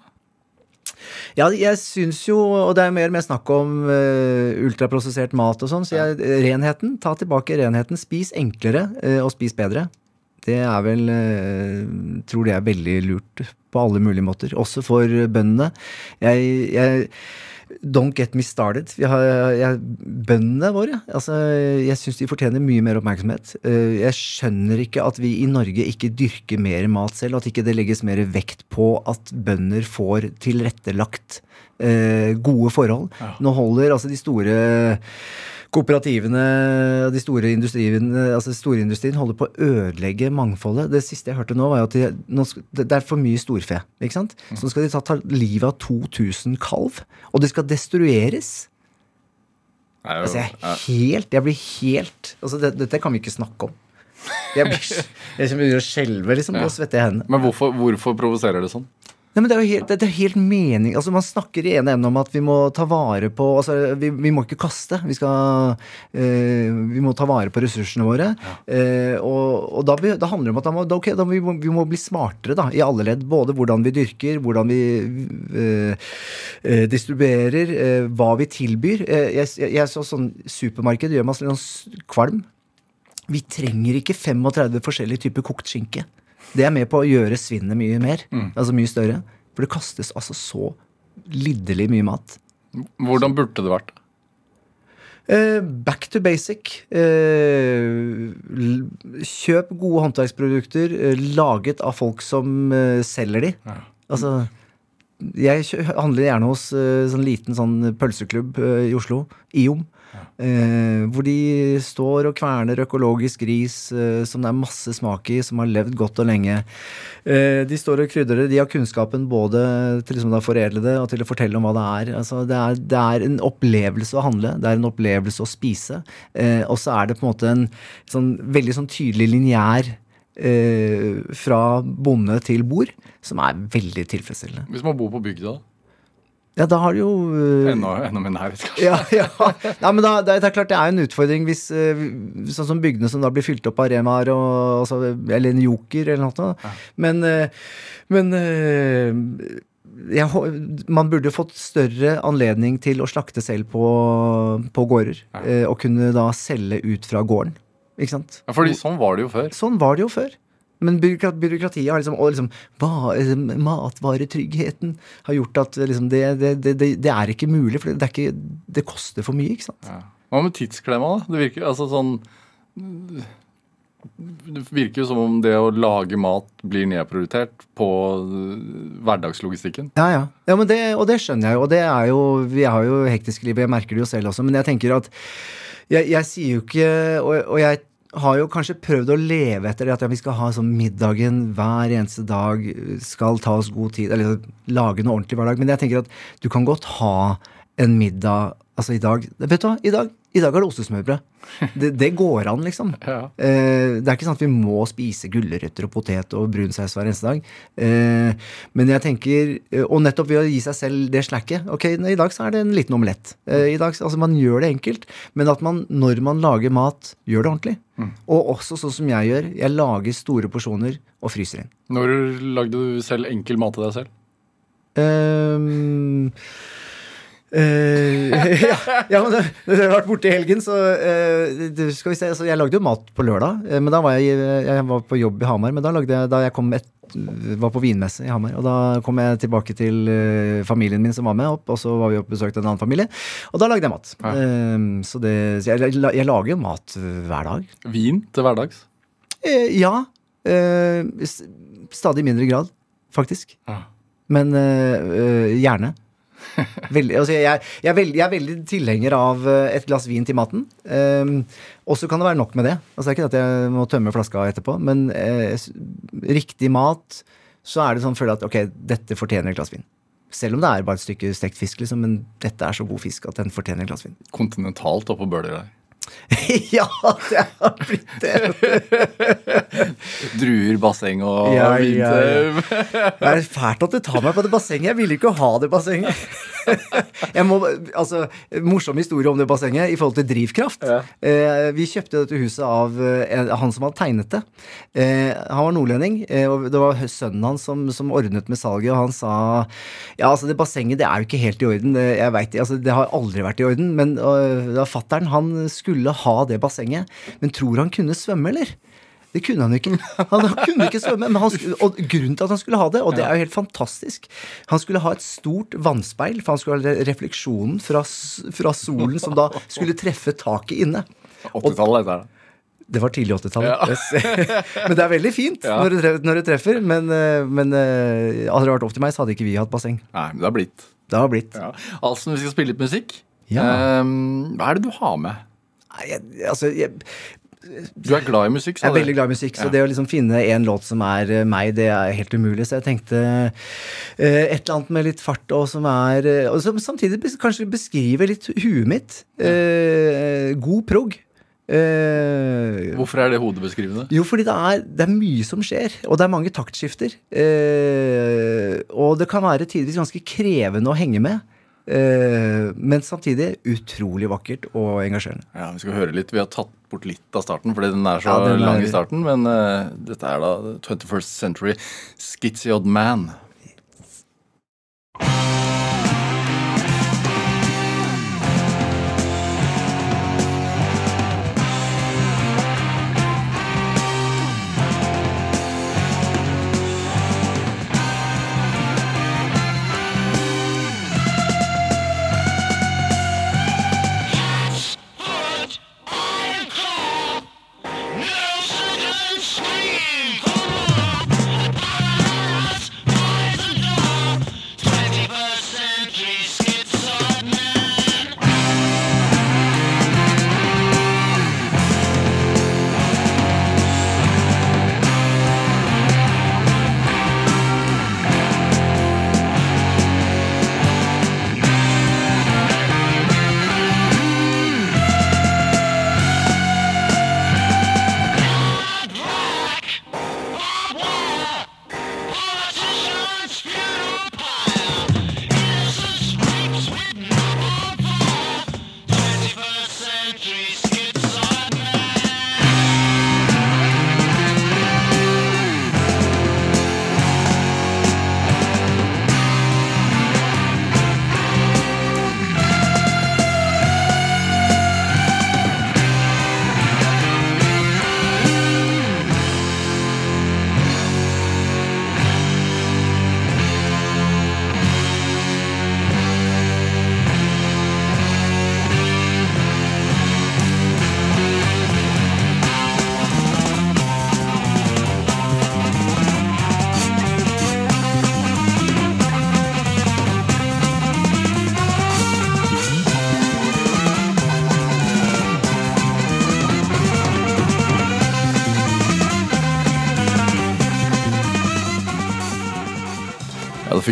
Ja, jeg syns jo, og det er mer og mer snakk om uh, ultraprosessert mat og sånn, så jeg, renheten, ta tilbake renheten. Spis enklere, uh, og spis bedre. Det er vel uh, Tror det er veldig lurt på alle mulige måter. Også for bøndene. Jeg, jeg Don't get me started. Vi har, jeg, bøndene våre altså, Jeg syns de fortjener mye mer oppmerksomhet. Eh, Jeg skjønner ikke at vi i Norge ikke dyrker mer mat selv, at ikke det legges mer vekt på at bønder får tilrettelagt eh, gode forhold. Nå holder altså de store kooperativene og de store industriene, altså storindustrien holder på å ødelegge mangfoldet. Det siste jeg hørte nå, var at de, det er for mye storfe. ikke sant? Så nå skal de ta, ta livet av 2000 kalv, og det skal destrueres. Er jo- Altså, jeg er helt Jeg blir helt Altså, det, dette kan vi ikke snakke om. Jeg blir jeg begynner å skjelve, liksom, og svette i hendene. Men hvorfor, hvorfor provoserer det sånn? Nei, men det er jo helt, det er helt mening Altså Man snakker i ene enden om at vi må ta vare på altså Vi, vi må ikke kaste. Vi skal eh, Vi må ta vare på ressursene våre. Eh, og og da, da handler det om at da må, da, okay, da vi, må, vi må bli smartere da, i alle ledd. Både hvordan vi dyrker, hvordan vi eh, eh, distribuerer, eh, hva vi tilbyr. Eh, jeg, jeg så sånn supermarked gjør meg sånn kvalm. Vi trenger ikke 35 forskjellige typer kokt skinke. Det er med på å gjøre svinnet mye mer. Altså mye større. For det kastes altså så lidderlig mye mat. Hvordan burde det vært? Eh, back to basic. Eh, kjøp gode håndverksprodukter eh, laget av folk som selger de. Altså jeg handler gjerne hos en sånn liten sånn pølseklubb i Oslo, IOM. Eh, hvor de står og kverner økologisk ris eh, som det er masse smak i, som har levd godt og lenge. Eh, de står og krydrer det. De har kunnskapen både til liksom å foredle det og til å fortelle om hva det er. Altså, det, er det er en opplevelse å handle, det er en opplevelse å spise. Eh, og så er det på en måte en sånn, veldig sånn tydelig lineær eh, fra bonde til bord, som er veldig tilfredsstillende. Hvis man bor på bygda, Ja, da har du jo uh, enda, enda mer nærhet, kanskje. ja, ja. Nei, men da, det, er- klart det er en utfordring hvis uh, Sånn som bygdene som da blir fylt opp av Remaer altså, eller en Joker eller noe. Men, eh, men uh, jeg, hå- man burde fått større anledning til å slakte selv på, på gårder. Og kunne da selge ut fra gården. Ikke sant? Ja, fordi sånn var det jo før. Sånn var det jo før. Men byråkra- byråkratiet har liksom, og liksom va- eh, matvaretryggheten har gjort at liksom, det, det, det, det, er ikke mulig, for det, ikke, det koster for mye. ikke sant? Ja. Hva med tidsklemma, da? Det virker altså sånn Det virker jo som om det å lage mat blir nedprioritert på øh, hverdagslogistikken. Ja, ja. ja men det, og det skjønner jeg jo. Og det er jo, vi har jo hektiske liv, jeg merker det jo selv også. Men jeg tenker at jeg, jeg sier jo ikke og, og jeg har jo kanskje prøvd å leve etter det at vi skal ha sånn middagen hver eneste dag, skal ta oss god tid, eller lage noe ordentlig hver dag. Men jeg tenker at du kan godt ha en middag Altså i dag Vet du hva? I dag, i dag er det ostesmørbrød. Det, det går an, liksom. Ja. Eh, det er ikke sånn at vi må spise gulrøtter og potet og brun saus hver eneste dag. Eh, men jeg tenker eh, Og nettopp ved å gi seg selv det slacket Ok, i dag så er det en liten omelett. Eh, i dag, altså Man gjør det enkelt, men at man når man lager mat, gjør det ordentlig. Og også sånn som jeg gjør. Jeg lager store porsjoner og fryser inn. Når lagde du selv enkel mat til deg selv? Ehm, eh, ja, ja, men det, det har vært borte i helgen, så uh, det, skal vi se. Altså, jeg lagde jo mat på lørdag, uh, men da var jeg, jeg var på jobb i Hamar. Men da lagde jeg, da jeg kom et, var på vinmesse i Hamar, og da kom jeg tilbake til familien min som var med opp, og så var vi opp og besøkte en annen familie, og da lagde jeg mat. Ja. Så det, så jeg, jeg lager jo mat hver dag. Vin til hverdags? Ja. stadig mindre grad, faktisk. Ja. Men gjerne. Veldig, altså jeg, jeg, er veldig, jeg er veldig tilhenger av øh, et glass vin til maten. Um, og så kan det være nok med det. Altså det er ikke at jeg må tømme flaska etterpå, men øh, riktig mat, så er det sånn føler jeg at ok, dette fortjener et glass vin. Selv om det er bare et stykke stekt fisk, liksom, men dette er så god fisk at den fortjener et glass vin. Kontinentalt oppå Bøler der. ja, det har blitt det! Druer, basseng og Ja, vinter. ja, Det er fælt at du tar meg på det bassenget. Jeg ville ikke ha det bassenget. Jeg må, altså, Morsom historie om det bassenget i forhold til drivkraft. Ja. Eh, vi kjøpte dette huset av eh, han som hadde tegnet det. Eh, han var nordlending, og det var sønnen hans som, som ordnet med salget. Og han sa ja, altså det bassenget det er jo ikke helt i orden. Jeg vet, altså, det har aldri vært i orden. Men da fatteren han skulle ha det bassenget. Men tror han kunne svømme, eller? Det kunne han ikke. Han, kunne ikke svømme. Men han, skulle- og grunnen til at han skulle ha det, og det er jo helt fantastisk Han skulle ha et stort vannspeil, for han skulle ha refleksjonen fra, fra solen som da skulle treffe taket inne. 80-tallet, dette her. Det var tidlig 80-tallet. Ja. Men det er veldig fint Ja. når, det treffer, når det treffer. Men, øh, men øh, hadde det vært opp til meg, så hadde ikke vi hatt basseng. Nei, men det har blitt. Det har blitt. Ja. Alsen, vi skal spille litt musikk. Ja. Um, hva er det du har med? Jeg, altså, jeg, Du er glad i musikk, Jeg er veldig glad i musikk, så Ja. det å liksom finne en låt som er eh, meg, det er helt umulig. Så jeg tenkte uh, et eller annet med litt fart, og som er eh, Og som samtidig kanskje beskriver litt huet mitt. Uh, god prog. Uh, Hvorfor er det hodebeskrivende? jo, fordi det er, det er mye som skjer, og det er mange taktskifter. Og det kan være tidvis ganske krevende å henge med. Eh, men samtidig utrolig vakkert og engasjerende. Ja, Vi skal høre litt. Vi har tatt bort litt av starten, fordi den er så Ja, den er- lang i starten. Men uh, dette er da 21st Century Odd Man.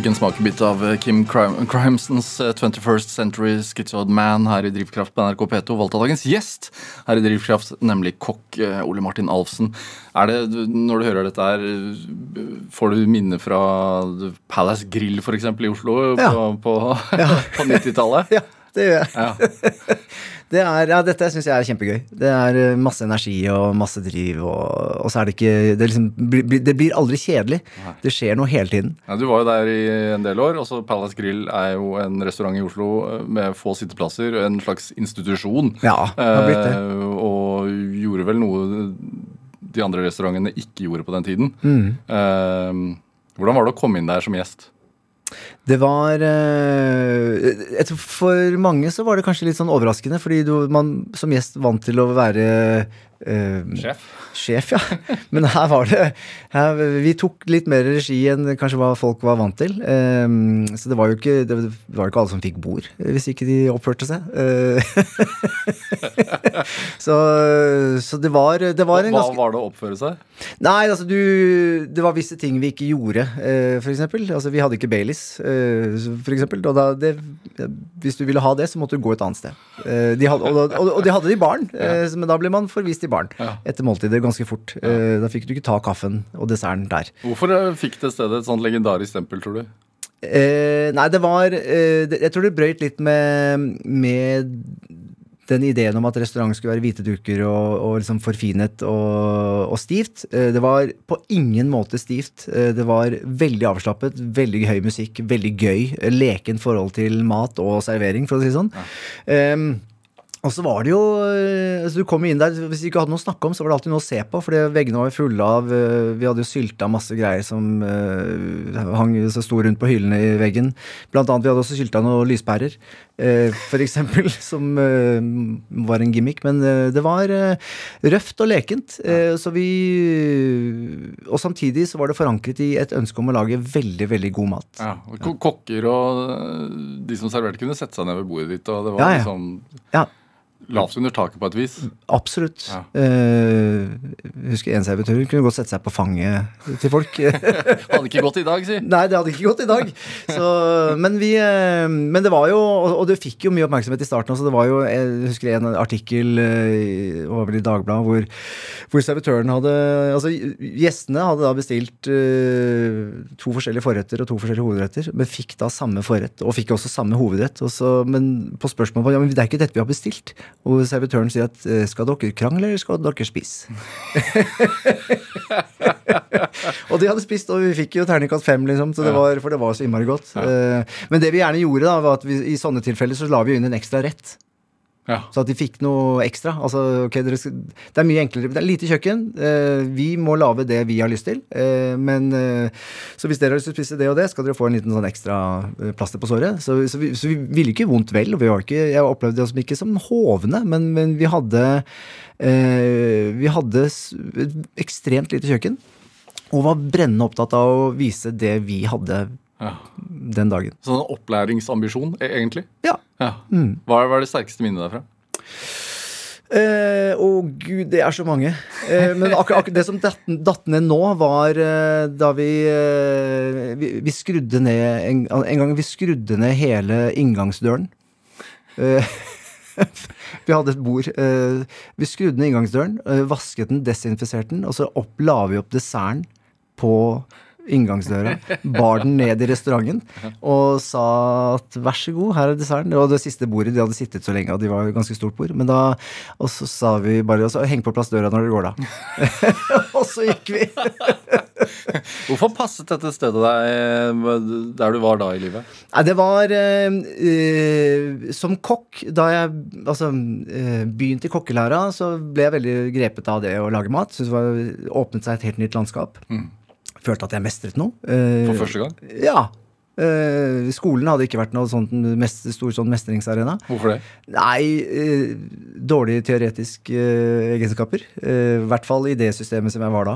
Fikk en smakebit av eh, Kim Crimsons eh, 21st Century Schizoid Man her i Drivkraft på NRK P2. Valgt av dagens gjest her i Drivkraft, nemlig kokk eh, Ole Martin Alfsen. Er det, Når du hører dette her, eh, får du minner fra Palace Grill f.eks. i Oslo Ja. på, på, på 90-tallet? Ja, det gjør jeg. Ja. Det er, ja, dette syns jeg er kjempegøy. Det er eh, masse energi og masse driv, og, og så er det ikke Det, liksom, det blir aldri kjedelig. Det skjer noe hele tiden. Ja, du var jo der i en del år. Også Palace Grill er jo en restaurant i Oslo eh, med få sitteplasser. En slags institusjon. Ja, det har blitt det. Eh, og gjorde vel noe de andre restaurantene ikke gjorde på den tiden. Mm. Eh, hvordan var det å komme inn der som gjest? Det var eh, For mange så var det kanskje litt sånn overraskende, fordi du, man som gjest vant til å være eh, Sjef? Sjef, ja. Men her var det her, Vi tok litt mer regi enn kanskje hva folk var vant til. Um, så det var jo ikke, det var ikke alle som fikk bord, eh, hvis ikke de oppførte seg. Uh, så, så det var, det var en Hva ganske var det å oppføre seg? Nei, altså du Det var visse ting vi ikke gjorde, uh, for eksempel. Altså, vi hadde ikke Baileys, uh, for eksempel. Og da, det, hvis du ville ha det, så måtte du gå et annet sted. Uh, de hadde, og, og, og de hadde det i baren, eh, men da ble man forvist i baren etter måltidet ganske fort. Ja. da fikk du ikke ta kaffen og desserten der. Hvorfor eh, fikk det stedet et sånt legendarisk stempel, tror du? Eh, nei, det var eh, Jeg tror det brøyt litt med, med den ideen om at restaurant skulle være hvite duker og, og liksom forfinet og, og stivt. Eh, det var på ingen måte stivt. Eh, det var veldig avslappet, veldig høy musikk, veldig gøy. eh, Leken forhold til mat og servering, for å si det sånn. Ehm, og så var det jo eh, altså Du kom inn der, Hvis vi ikke hadde noe å snakke om, så var det alltid noe å se på. For veggene var jo fulle av eh, Vi hadde jo sylta masse greier som uh, hang så sto rundt på hyllene i veggen. Blant annet, vi hadde også sylta noen lyspærer, uh, for eksempel, som uh, var en gimmick. Men det var røft og lekent. så vi Og samtidig så var det forankret i et ønske om å lage veldig, veldig god mat. Ja, og Kokker og de som serverte, kunne sette seg ned ved bordet ditt. Og det var Ja, ja. liksom Ja, lavt under taket på et vis. absolutt. Ja. Eh, husker en servitør hun kunne godt sette seg på fanget til folk. Hadde ikke gått i dag, si. Nei, det hadde ikke gått i dag. Så, men, vi, eh, men det var jo Og det fikk jo mye oppmerksomhet i starten også. Det var jo, jeg husker en artikkel eh, i- var i Dagbladet hvor, hvor servitøren hadde Altså gjestene hadde da bestilt eh, to forskjellige forretter og to forskjellige hovedretter, men fikk da samme forrett, og fikk også samme hovedrett. Og så, men på spørsmål på ja, men det er ikke dette vi har bestilt, og servitøren sier at eh, skal dere krangle, eller skal dere spise? Og de hadde spist, og vi fikk jo terningkast fem, liksom, så det var, for det var så innmari godt. Ja. Men det vi gjerne gjorde, da, var at vi, i sånne tilfeller så la vi inn en ekstra rett. Ja. Så at de fikk noe ekstra. Altså, okay, dere det er mye enklere. Det er lite kjøkken. Eh, vi må lage det vi har lyst til. Eh, men eh, Så hvis dere har lyst til å spise det og det, skal dere få en liten sånn ekstra eh, plaster på såret. Så, så, vi, så vi ville ikke vondt vel. Og ikke, jeg opplevde oss ikke som hovne, men, men vi hadde eh, Vi hadde ekstremt lite kjøkken. Og var brennende opptatt av å vise det vi hadde ja. den dagen. Sånn opplæringsambisjon, e- egentlig. Ja. Ja. Er- hva var det sterkeste minnet derfra? Eh, Å gud, det er så mange. Eh, men akkurat akkur det som datt, ned nå, var eh, da vi, eh, vi Vi skrudde ned en, en gang vi skrudde ned hele inngangsdøren. Eh, vi hadde et bord. eh, vi skrudde ned inngangsdøren, eh, vasket den, desinfiserte den, og så opp, la vi opp desserten på inngangsdøra, bar den ned i restauranten og sa at vær så god, her er desserten. Det var det siste bordet. De hadde sittet så lenge, og de var et ganske stort bord. Men da, Og så sa vi bare altså, heng på plass døra når dere går da. og så gikk vi. Hvorfor passet dette stedet deg der du var da i livet? Nei, det var eh, eh, Som kokk, da jeg altså, eh, begynte i kokkelæra, så ble jeg veldig grepet av det å lage mat. Så det var, åpnet seg et helt nytt landskap. Følte at jeg mestret noe. Eh, For første gang? Ja. Eh, skolen hadde ikke vært noe sånt mest, stor sånn mestringsarena. Hvorfor det? Nei, uh, dårlige teoretiske uh, egenskaper. Eh, I hvert fall i det systemet som jeg var da.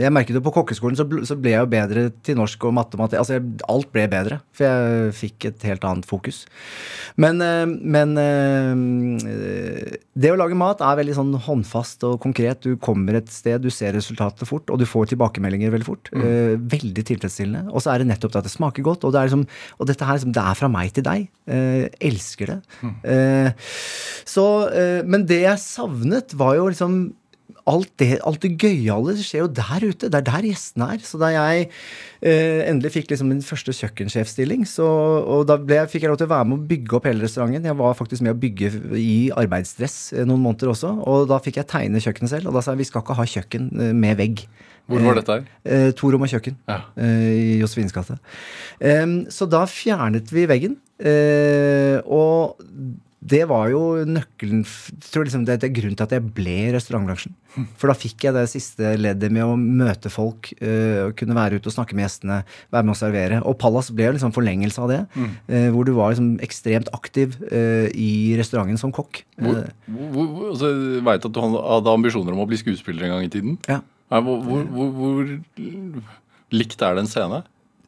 Jeg merket jo på kokkeskolen så, bl så ble jeg jo bedre til norsk og matematikk. Altså, jeg, alt ble bedre, for jeg fikk et helt annet fokus. Men, men det å lage mat er veldig sånn håndfast og konkret. Du kommer et sted, du ser resultatet fort, og du får tilbakemeldinger veldig fort. Eh, veldig tilfredsstillende. Og så er det nettopp det at det smaker godt. Og, det liksom, og dette her, liksom, det er fra meg til deg. Eh, elsker det. Eh, så, eh, men det jeg savnet, var jo liksom alt det, alt det gøyale skjer jo der ute. Det er der gjestene er. Så da jeg eh, endelig fikk liksom min første kjøkkensjefstilling, så, og da ble, fikk jeg lov til å være med å bygge opp hele restauranten. Jeg var faktisk med å bygge i arbeidsdress eh, noen måneder også. Og da fikk jeg tegne kjøkkenet selv, og da sa jeg vi skal ikke ha kjøkken eh, med vegg. Hvor var dette her? Eh, to rom og kjøkken Ja. eh, i Josefines gate. Så da fjernet vi veggen. Eh, og det var jo nøkkelen tror liksom det, er grunnen til at jeg ble i restaurantbransjen. For da fikk jeg det siste leddet med å møte folk, øh, kunne være ute og snakke med gjestene, være med å servere. Og Pallas ble jo liksom forlengelse av det. eh, hvor du var liksom ekstremt aktiv øh, i restauranten som kokk. Hvor, Eh, hvor, hvor, altså, jeg veit at du hadde ambisjoner om å bli skuespiller en gang i tiden. ja. Nei, hvor, hvor, hvor, hvor likt er det en scene?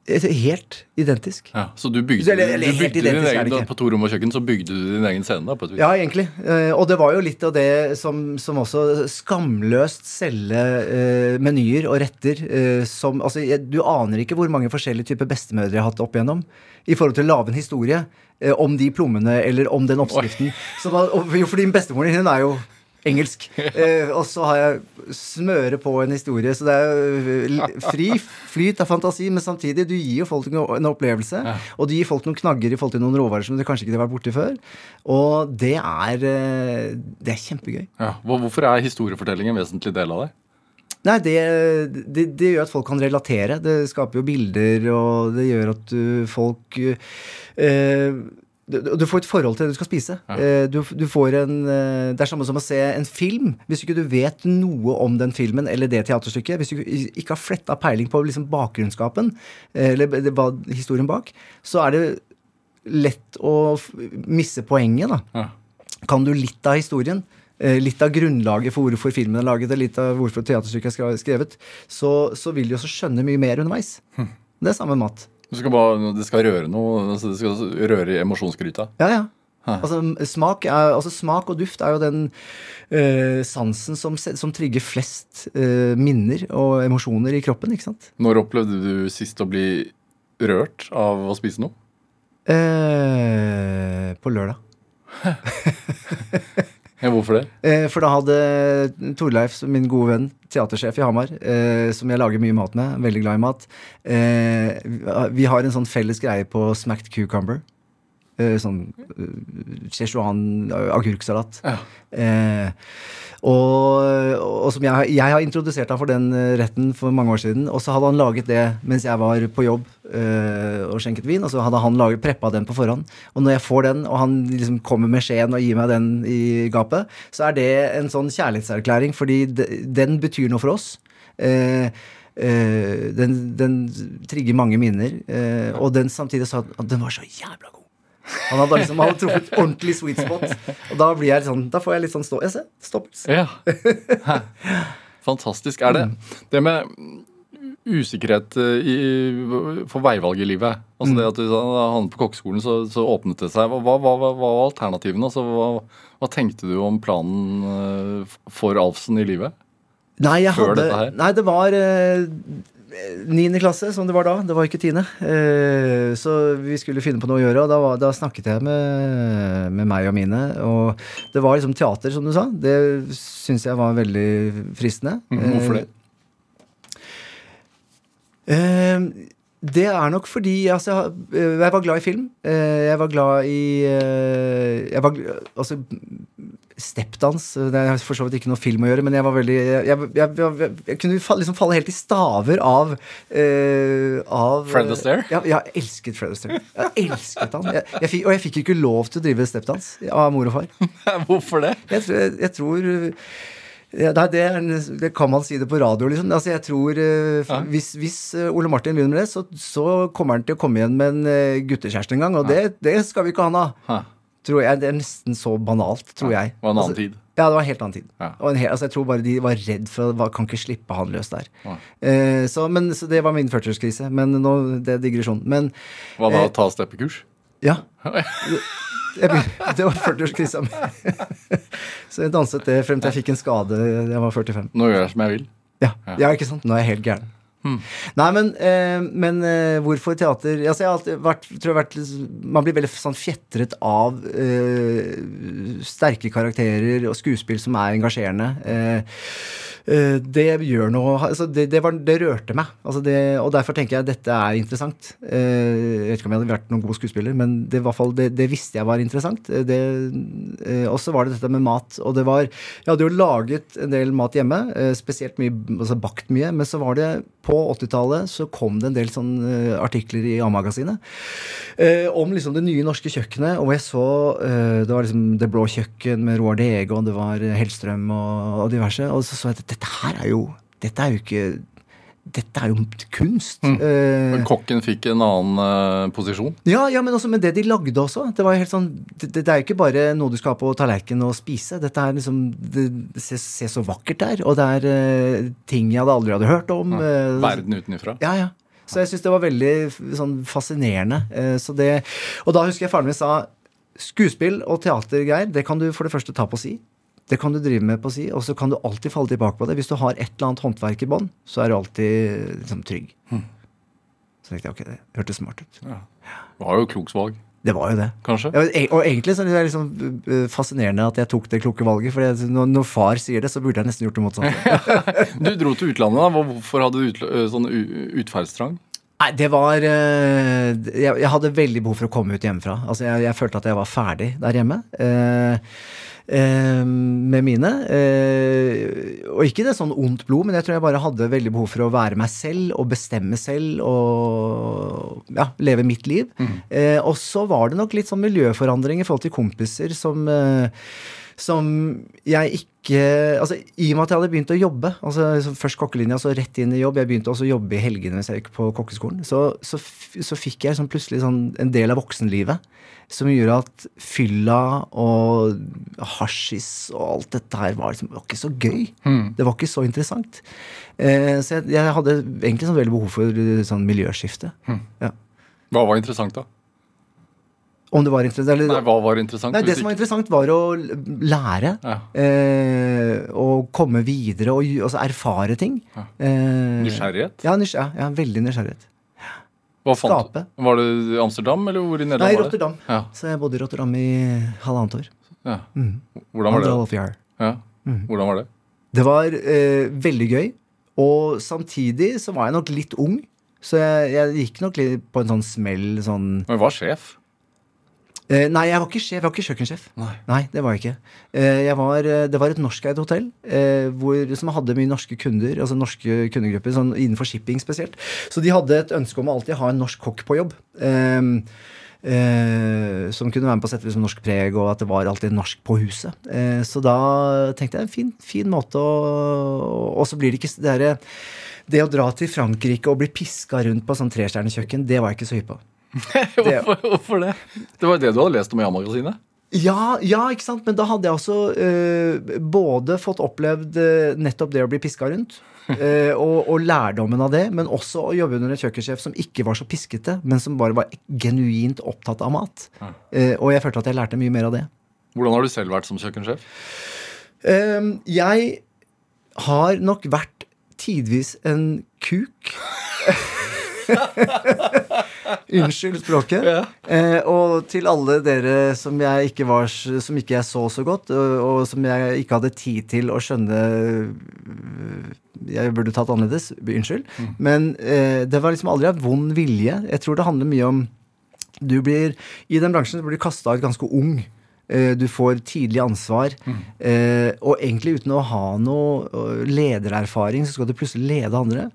Helt identisk. Ja, så du bygde, Eller- eller du bygde din egen, da. På to rom og kjøkken så bygde du din egen scene? da, på et vis. Ja, egentlig. Eh, og det var jo litt av det som, som også skamløst selge eh, menyer og retter eh, som Altså, du aner ikke hvor mange forskjellige typer bestemødre jeg har hatt opp igjennom i forhold til å lage en historie om de plommene eller om den oppskriften. Så da, jo, fordi bestemoren din hun er jo engelsk. Eh, og så har jeg smøre på en historie. Så det er jo fri flyt av fantasi, men samtidig, du gir jo folk en opplevelse. Og du gir folk noen knagger i forhold til noen råvarer som du kanskje ikke har vært borti før. Og det er, eh, det er kjempegøy. Ja. Hvorfor er historiefortelling en vesentlig del av det? Nei, det, det, det gjør at folk kan relatere. Det skaper jo bilder, og det gjør at folk eh, du, du får et forhold til det du skal spise. Ja. du, du får en, eh, det er samme som å se en film. Hvis ikke du vet noe om den filmen eller det teaterstykket, hvis du ikke har fletta peiling på liksom bakgrunnskapen, eh, eller historien bak, så er det lett å misse poenget. da Ja. kan du litt av historien, eh, litt av grunnlaget for hvorfor filmen er laget, litt av hvorfor teaterstykket er skrevet, så, så vil du også skjønne mye mer underveis. Det er samme mat. Skal bare, det skal røre noe, altså det skal røre i emosjonsgryta. Ja, ja. Altså, smak, er, altså, smak og duft er jo den eh, sansen som, som trigger flest eh, minner og emosjoner i kroppen, ikke sant? Når opplevde du sist å bli rørt av å spise noe? Eh, på lørdag. Ja, hvorfor det? Eh, for da hadde Torleif, min gode venn, teatersjef i Hamar, eh, som jeg lager mye mat med, veldig glad i mat eh, Vi har en sånn felles greie på smacked cucumber. Eh, sånn uh, Szechuan agurksalat. Ja. Eh, og, og som jeg, jeg har introdusert ham for den eh, retten for mange år siden. Og så hadde han laget det mens jeg var på jobb eh, og skjenket vin. Og så hadde han laget, preppa den på forhånd. Og når jeg får den, og han liksom kommer med skjeen og gir meg den i gapet, så er det en sånn kjærlighetserklæring, fordi de, den betyr noe for oss. Eh, eh, den, den trigger mange minner. eh, og den samtidig sa at den var så jævla god. Han hadde liksom han hadde truffet ordentlig sweet spot. Og da blir jeg sånn, da får jeg litt sånn stå... Jeg ser, stoppels. Ja. Fantastisk. Er det det med usikkerhet eh, i, for veivalg i livet? Altså det at du havnet på kokkeskolen, så, så åpnet det seg. Hva, hva, hva, var alternativene? Altså, hva, hva tenkte du om planen eh, for Alfsen i livet? Nei, jeg Før hadde, dette her? Nei, det var eh, niende klasse, som det var da. Det var ikke tiende. Eh, så vi skulle finne på noe å gjøre, og da, var, da snakket jeg med, med meg og mine. Og det var liksom teater, som du sa. Det syns jeg var veldig fristende. Mhm, Hvorfor det? Eh, det er nok fordi altså, jeg, var glad i film. Eh, jeg var glad i eh, jeg var, Altså Steppdans. Det har for så vidt ikke noe film å gjøre, men jeg var veldig Jeg, jeg, jeg, jeg, kunne liksom falle helt i staver av, uh, av Fred Astaire? Ja, jeg elsket Fred Astaire. Jeg elsket han. Og jeg fikk ikke lov til å drive steppdans av mor og far. Hvorfor det? Jeg, tror- ja, det, er, det kan man si det på radio, liksom. Altså, jeg tror uh, Ja. Hvis, hvis eh, Ole Martin begynner med det, så, så kommer han til å komme igjen med en uh, guttekjæreste en gang. Og det, det skal vi ikke ha han av. Tror jeg, Det er nesten så banalt, tror jeg. Det var en annen Altså, tid. Ja, det var en helt annen tid. Ja. Og en hel, altså, jeg tror bare de var redd for at kan ikke slippe han løs der. Ja. Eh, så, men, så det var min 40-årskrise. Men nå, det er digresjon. Men Hva da? eh, Ta steppekurs? ja. Jeg, det var 40-årskrisa mi. så jeg danset det frem til jeg fikk en skade jeg var 45. Nå gjør jeg som jeg vil. Ja, ja ikke sant? Nå er jeg helt gæren. Nei, men, eh, men eh, hvorfor teater altså, Jeg har vært, tror jeg vært Man blir veldig sånn fjetret av eh, sterke karakterer og skuespill som er engasjerende. Eh, det gjør noe altså det, det, var, det rørte meg. Altså det, og derfor tenker jeg at dette er interessant. Eh, jeg vet ikke om jeg hadde vært noen god skuespiller, men det, hvert fall, det, visste jeg var interessant. Eh, eh, og så var det dette med mat. Og det var Jeg hadde jo laget en del mat hjemme, eh, spesielt mye, altså bakt mye, men så var det på 80-tallet så kom det en del sånne eh, artikler i A-magasinet eh, om liksom det nye norske kjøkkenet. Og jeg så eh, Det var liksom Det blå kjøkken med Roar Dege, og det var Hellstrøm og, og diverse. Og så så jeg at dette her er jo Dette er jo ikke dette er jo kunst. Eh, Men kokken fikk en annen eh, posisjon. ja, ja, men også med det de lagde også. Det var helt sånn, det, det er jo ikke bare noe du skal ha på tallerkenen og spise. Dette er liksom, Det, det ser, ser så vakkert der, og det er eh, ting jeg hadde aldri hadde hørt om. eh, Verden utenifra. ja, ja. Så jeg syns det var veldig sånn fascinerende. Eh, så det, og da husker jeg faren min sa skuespill og teater, Geir, det kan du for det første ta på si. Det kan du drive med på si, og så kan du alltid falle tilbake på det. Hvis du har et eller annet håndverk i bånn, så er du alltid liksom, trygg. Så tenkte jeg ok, det hørtes smart ut. Det var jo klokt valg, Det var jo det. kanskje. Ja, e- og egentlig så er det liksom fascinerende at jeg tok det kloke valget. For når, far sier det, så burde jeg nesten gjort det motsatte. Du dro til utlandet. da. Hvorfor hadde du eh, sånn utferdstrang? Nei, det var eh, jeg, jeg hadde veldig behov for å komme ut hjemmefra. Altså, jeg, jeg følte at jeg var ferdig der hjemme. eh, med mine. eh, og ikke det sånn ondt blod, men jeg tror jeg bare hadde veldig behov for å være meg selv og bestemme selv og ja, leve mitt liv. Mm. og så var det nok litt sånn miljøforandring i forhold til kompiser som eh, som jeg ikke Altså I og med at jeg hadde begynt å jobbe, altså først kokkelinja, så rett inn i jobb Jeg begynte også å jobbe i helgene mens jeg gikk på kokkeskolen. Så, så, så fikk jeg sånn plutselig sånn en del av voksenlivet som gjorde at fylla og hasjis og alt dette her var, liksom, var ikke så gøy. Det var ikke så interessant. Eh, så jeg, jeg hadde egentlig sånn veldig behov for eh, sånn miljøskifte. Ja. Hva var interessant, da? Om det var interessant eller, Nei, hva var interessant? Nei, Det som var interessant, var å lære. Ja. Eh, og komme videre og gj- altså erfare ting. Eh, Nysgjerrighet? Ja, nysg ja, ja, veldig nysgjerrighet. Hva fant Skape. Var det i Amsterdam, eller hvor i Nederland Nei? Rotterdam. Ja. Så jeg bodde i Rotterdam i halvannet år. ja. Hvordan var det? Ja. Mm. Hvordan var det? Det var eh, veldig gøy. Og samtidig så var jeg nok litt ung. Så jeg, jeg gikk nok litt på en sånn smell sånn Men var sjef? Eh, nei, jeg var ikke sjef. Jeg var ikke kjøkkensjef. Nei. det var jeg ikke. Eh, jeg var, eh, det var et norskeid hotell eh, hvor, som hadde mye norske kunder, altså norske kundegrupper, sånn innenfor shipping spesielt. Så de hadde et ønske om å alltid ha en norsk kokk på jobb. Eh, eh, som kunne være med på å sette liksom norsk preg, og at det var alltid norsk på huset. Eh, så da tenkte jeg en fin, fin måte å Og så blir det ikke det derre Det å dra til Frankrike og bli piska rundt på sånn trestjernekjøkken, det var jeg ikke så hypp på. Det- Hvorfor, hvorfor det? Det var jo det du hadde lest om i A-magasinet? Ja, ja, ikke sant? Men da hadde jeg også uh, både fått opplevd uh, nettopp det å bli piska rundt, uh, og, og lærdommen av det, men også å jobbe under en kjøkkensjef som ikke var så piskete, men som bare var genuint opptatt av mat. Eh, og jeg følte at jeg lærte mye mer av det. Hvordan har du selv vært som kjøkkensjef? Eh, jeg har nok vært tidvis en kuk. Unnskyld språket. Eh, og til alle dere som jeg ikke var Som ikke jeg så så godt, og, og som jeg ikke hadde tid til å skjønne Jeg burde tatt annerledes. Unnskyld. Men eh, det var liksom aldri av vond vilje. Jeg tror det handler mye om du blir, I den bransjen blir du kasta ut ganske ung. Eh, Du får tidlig ansvar. eh, Og egentlig uten å ha noe eh, ledererfaring, så skal du plutselig lede andre.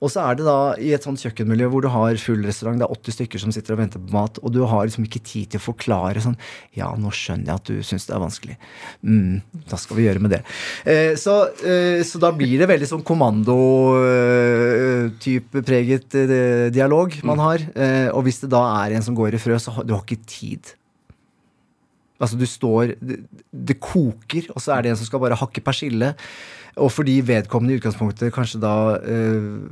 Og så er det da i et sånt kjøkkenmiljø hvor du har full restaurant, det er 80 stykker som sitter og venter på mat, og du har liksom ikke tid til å forklare sånn Ja, nå skjønner jeg at du syns det er vanskelig. Mm, da skal vi gjøre med det. Eh, Så, eh, så da blir det veldig sånn kommando-type preget dialog man har. Eh, Og hvis det da er en som går i frø, så har du har ikke tid. Altså du står det, det koker, og så er det en som skal bare hakke persille. Og fordi vedkommende i utgangspunktet kanskje da øh,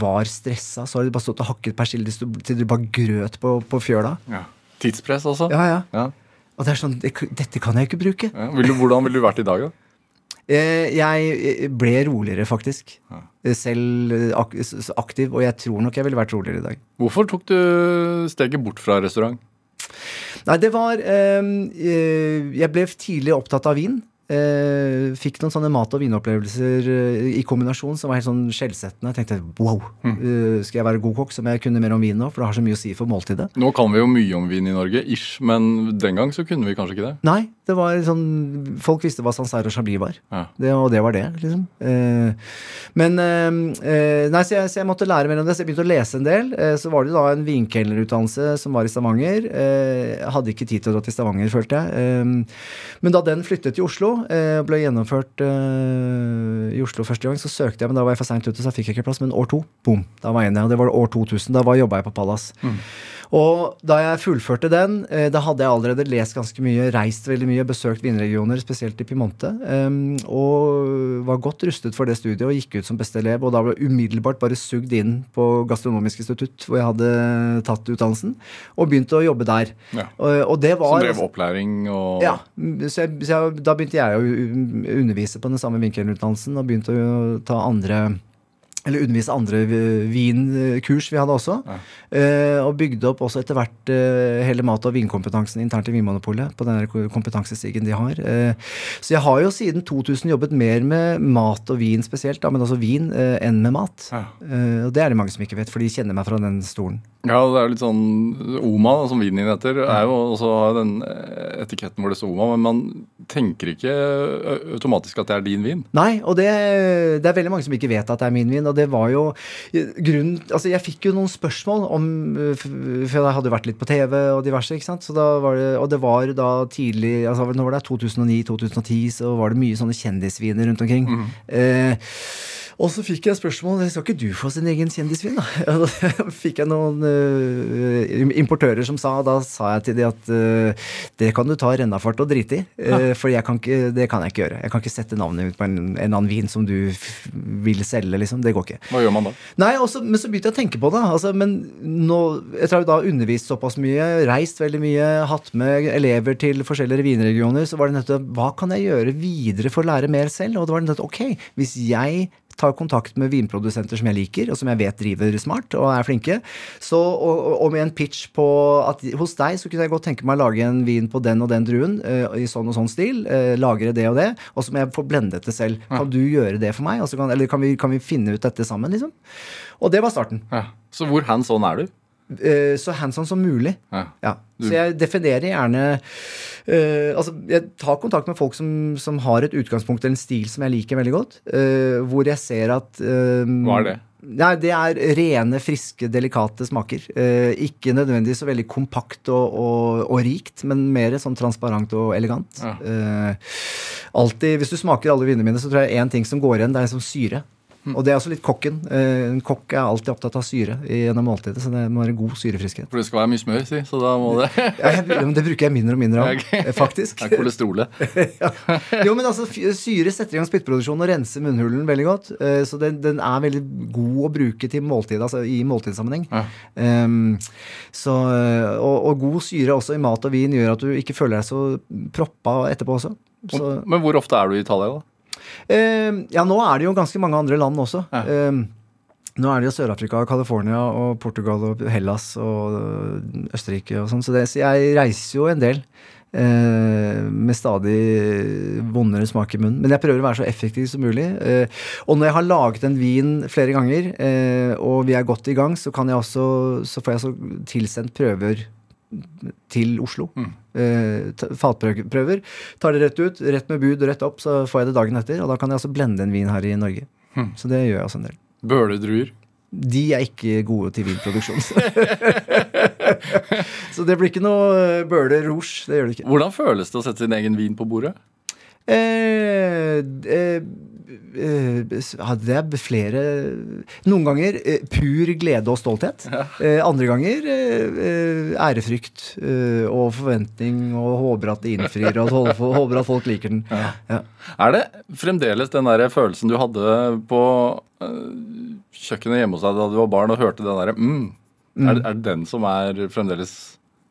var stressa, så har de bare stått og hakket persille til du- bare grøt på, på fjøla. Ja. Tidspress også? Ja, ja. Ja. Og det er sånn det, Dette kan jeg ikke bruke. Ja. Vil du, hvordan ville du vært i dag, da? Eh, jeg ble roligere, faktisk. Eh, Selv eh, aktiv, og jeg tror nok jeg ville vært roligere i dag. Hvorfor tok du steget bort fra restaurant? Nei, det var eh, eh, Jeg ble tidlig opptatt av vin. Eh, fikk noen sånne mat- og vinopplevelser eh, i kombinasjon som var helt sånn skjellsettende. Jeg tenkte wow, eh, skal jeg være god kokk, så må jeg kunne mer om vin nå, for det har så mye å si for måltidet. Nå kan vi jo mye om vin i Norge, ish, men den gang så kunne vi kanskje ikke det. Nei, det var sånn Folk visste hva Sancerre og Chablis var. Ja. Det, og det var det, liksom. Eh, men eh, Nei, så jeg, så jeg måtte lære mer om det. Så jeg begynte å lese en del. Så var det da en vinkelnerutdannelse som var i Stavanger. Eh, jeg hadde ikke tid til å dra til Stavanger, følte jeg. Men da den flyttet til Oslo, eh, ble gjennomført eh, i Oslo første gang, så søkte jeg, men da var jeg for seint ute, så jeg fikk ikke plass. Men år to, boom, da var jeg inne. Og det var år 2000. Da jobba jeg på Pallas. Og da jeg fullførte den, eh, da hadde jeg allerede lest ganske mye, reist veldig mye, besøkt vinregioner, spesielt i Piemonte, og var godt rustet for det studiet og gikk ut som beste elev. Og da ble jeg umiddelbart bare sugd inn på Gastronomisk institutt, hvor jeg hadde tatt utdannelsen, og begynte å jobbe der. Ja. Og, og det var Som drev opplæring og ja, så, jeg, så jeg, da begynte jeg å undervise på den samme vinkelutdannelsen og begynte å ta andre eller undervise andre vinkurs vi hadde også. Eh, og bygde opp også etter hvert eh, hele mat- og vinkompetansen internt i Vinmonopolet. På den kompetansestigen de har. Eh, så jeg har jo siden 2000 jobbet mer med mat og vin spesielt, da, men også vin, eh, enn med mat. Ja. Eh, og det er det mange som ikke vet, for de kjenner meg fra den stolen. Ja, det er jo litt sånn Oma, som vinen din heter, er jo også har den eh, etiketten hvor det står Oma, men man tenker ikke automatisk at det er din vin. Nei, og det, det er veldig mange som ikke vet at det er min vin. Og det var jo grunnen Altså, jeg fikk jo noen spørsmål om For jeg hadde jo vært litt på TV og diverse, ikke sant. Så da var det, og det var da tidlig altså Nå var det 2009-2010, så var det mye sånne kjendisviner rundt omkring. Eh, og så fikk jeg spørsmål Skal ikke du få sin egen kjendisvin, da? ja, fikk jeg noen uh, importører som sa Da sa jeg til de at uh, det kan du ta rennafart og drite i. Uh, for jeg kan ikke, det kan jeg ikke gjøre. Jeg kan ikke sette navnet ut på en, en annen vin som du vil selge, liksom. Det går ikke. Hva gjør man da? Nei, også, men så begynte jeg å tenke på det. Altså, men nå, etter å ha da undervist såpass mye, reist veldig mye, hatt med elever til forskjellige vinregioner, så var det nettopp hva kan jeg gjøre videre for å lære mer selv? Og det var nettopp ok, hvis jeg tar kontakt med vinprodusenter som jeg liker, og som jeg vet driver smart og er flinke, så, og, og- med en pitch på at hos deg så kunne jeg godt tenke meg å lage en vin på den og den druen, uh, i sånn og sånn stil, uh, lagre det og det, og så må jeg få blendet det selv. Kan du gjøre det for meg? Altså, kan, eller kan vi, kan vi finne ut dette sammen, liksom? Og det var starten. Ja. Så hvor hands on er du? Eh, så hands on som mulig. Ja. Ja. Så jeg definerer gjerne uh, Altså, jeg tar kontakt med folk som, som har et utgangspunkt eller en stil som jeg liker veldig godt. uh, hvor jeg ser at Hva er det? Nei, Det er rene, friske, delikate smaker. Ikke nødvendigvis så veldig kompakt og, og, og rikt, men mer sånn transparent og elegant. Ja. Alltid, Hvis du smaker alle vinene mine, så tror jeg én ting som går igjen, det er som syre. Hm. Og det er også litt kokken. Eh, en kokk er alltid opptatt av syre gjennom måltidet, så det må være god syrefriskhet. For det skal være mye smør, si, så da må det Ja, jeg, men det bruker jeg mindre og mindre av, eh, faktisk. Det er kolesterolet. ja. Jo, men altså, syre setter i gang spyttproduksjonen og renser munnhulen veldig godt. eh, Så den, den er veldig god å bruke til måltid, altså i måltidssammenheng. Ja. Um, så, og, og god syre også i mat og vin gjør at du ikke føler deg så proppa etterpå også. Så, Men hvor ofte er du i Italia, da? Ehm, ja, nå er det jo ganske mange andre land også. Ja. Ehm, nå er det jo Sør-Afrika, California og Portugal og Hellas og øh, Østerrike og sånn, så, så jeg reiser jo en del. eh, med stadig vondere smak i munnen. Men jeg prøver å være så effektiv som mulig. Eh, og når jeg har laget en vin flere ganger, eh, og vi er godt i gang, så, kan jeg også, så får jeg så tilsendt prøver til Oslo. Eh, ta- fatprøver. Tar det rett ut, rett med bud og rett opp, så får jeg det dagen etter. Og da kan jeg altså blende en vin her i Norge. Så det gjør jeg altså en del. Bøledruer. De er ikke gode til vinproduksjon. så det blir ikke noe bøle Bøhler Rouge. Det gjør det ikke. Hvordan føles det å sette sin egen vin på bordet? Eh, eh, eh, ja, det er flere Noen ganger eh, pur glede og stolthet. Ja. andre ganger eh, eh, ærefrykt eh, og forventning og håper at det innfrir og håper at folk liker den. Ja. Er det fremdeles den der følelsen du hadde på kjøkkenet hjemme hos deg da du var barn og hørte den derre mm, det- er det den som er fremdeles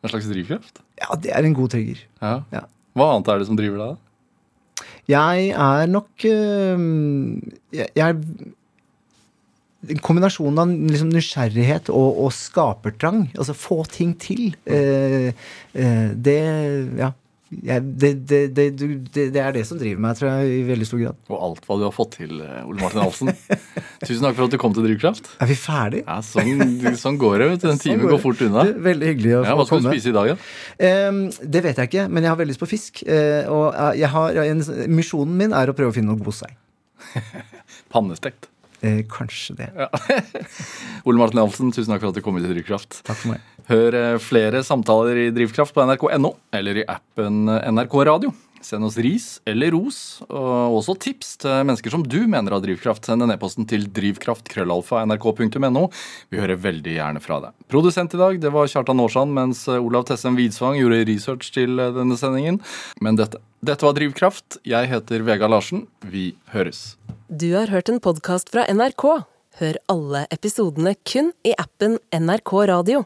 en slags drivkraft? ja, det er en god trigger. Ja. Ja. Hva annet er det som driver deg? da? Jeg er nok øh, jeg, jeg er kombinasjonen av liksom nysgjerrighet og, og skapertrang. Altså få ting til. Eh, eh, det Ja. Jeg, det, det, det, det, er det som driver meg, tror jeg, i veldig stor grad. Og alt hva du har fått til, eh, Ole Martin Halsen. Tusen takk for at du kom til Drivkraft. Er vi ferdig? Ja, sånn, sånn går det. vet du. En time går går fort unna. Veldig hyggelig å Ja, få hva skal du spise i dag, da? Eh, det vet jeg ikke, men jeg har veldig lyst på fisk. Eh, og eh, jeg har, en, misjonen min er å prøve å finne noe god sei. Pannestekt. Eh, kanskje det. Ole Martin Halsen, tusen takk for at du kom til Drivkraft. Takk for meg. Hør eh, flere samtaler i Drivkraft på nrk.no eller i appen NRK Radio. Send oss ris eller ros, og også tips til mennesker som du mener har drivkraft. Send en e-posten til drivkraftkrøllalfa.nrk.no. Vi hører veldig gjerne fra deg. Produsent i dag det var Kjartan Aarsand, mens Olav Tessem Widsvang gjorde research til eh, denne sendingen. Men dette, dette var Drivkraft. Jeg heter Vega Larsen. Vi høres. Du har hørt en podkast fra NRK. Hør alle episodene kun i appen NRK Radio.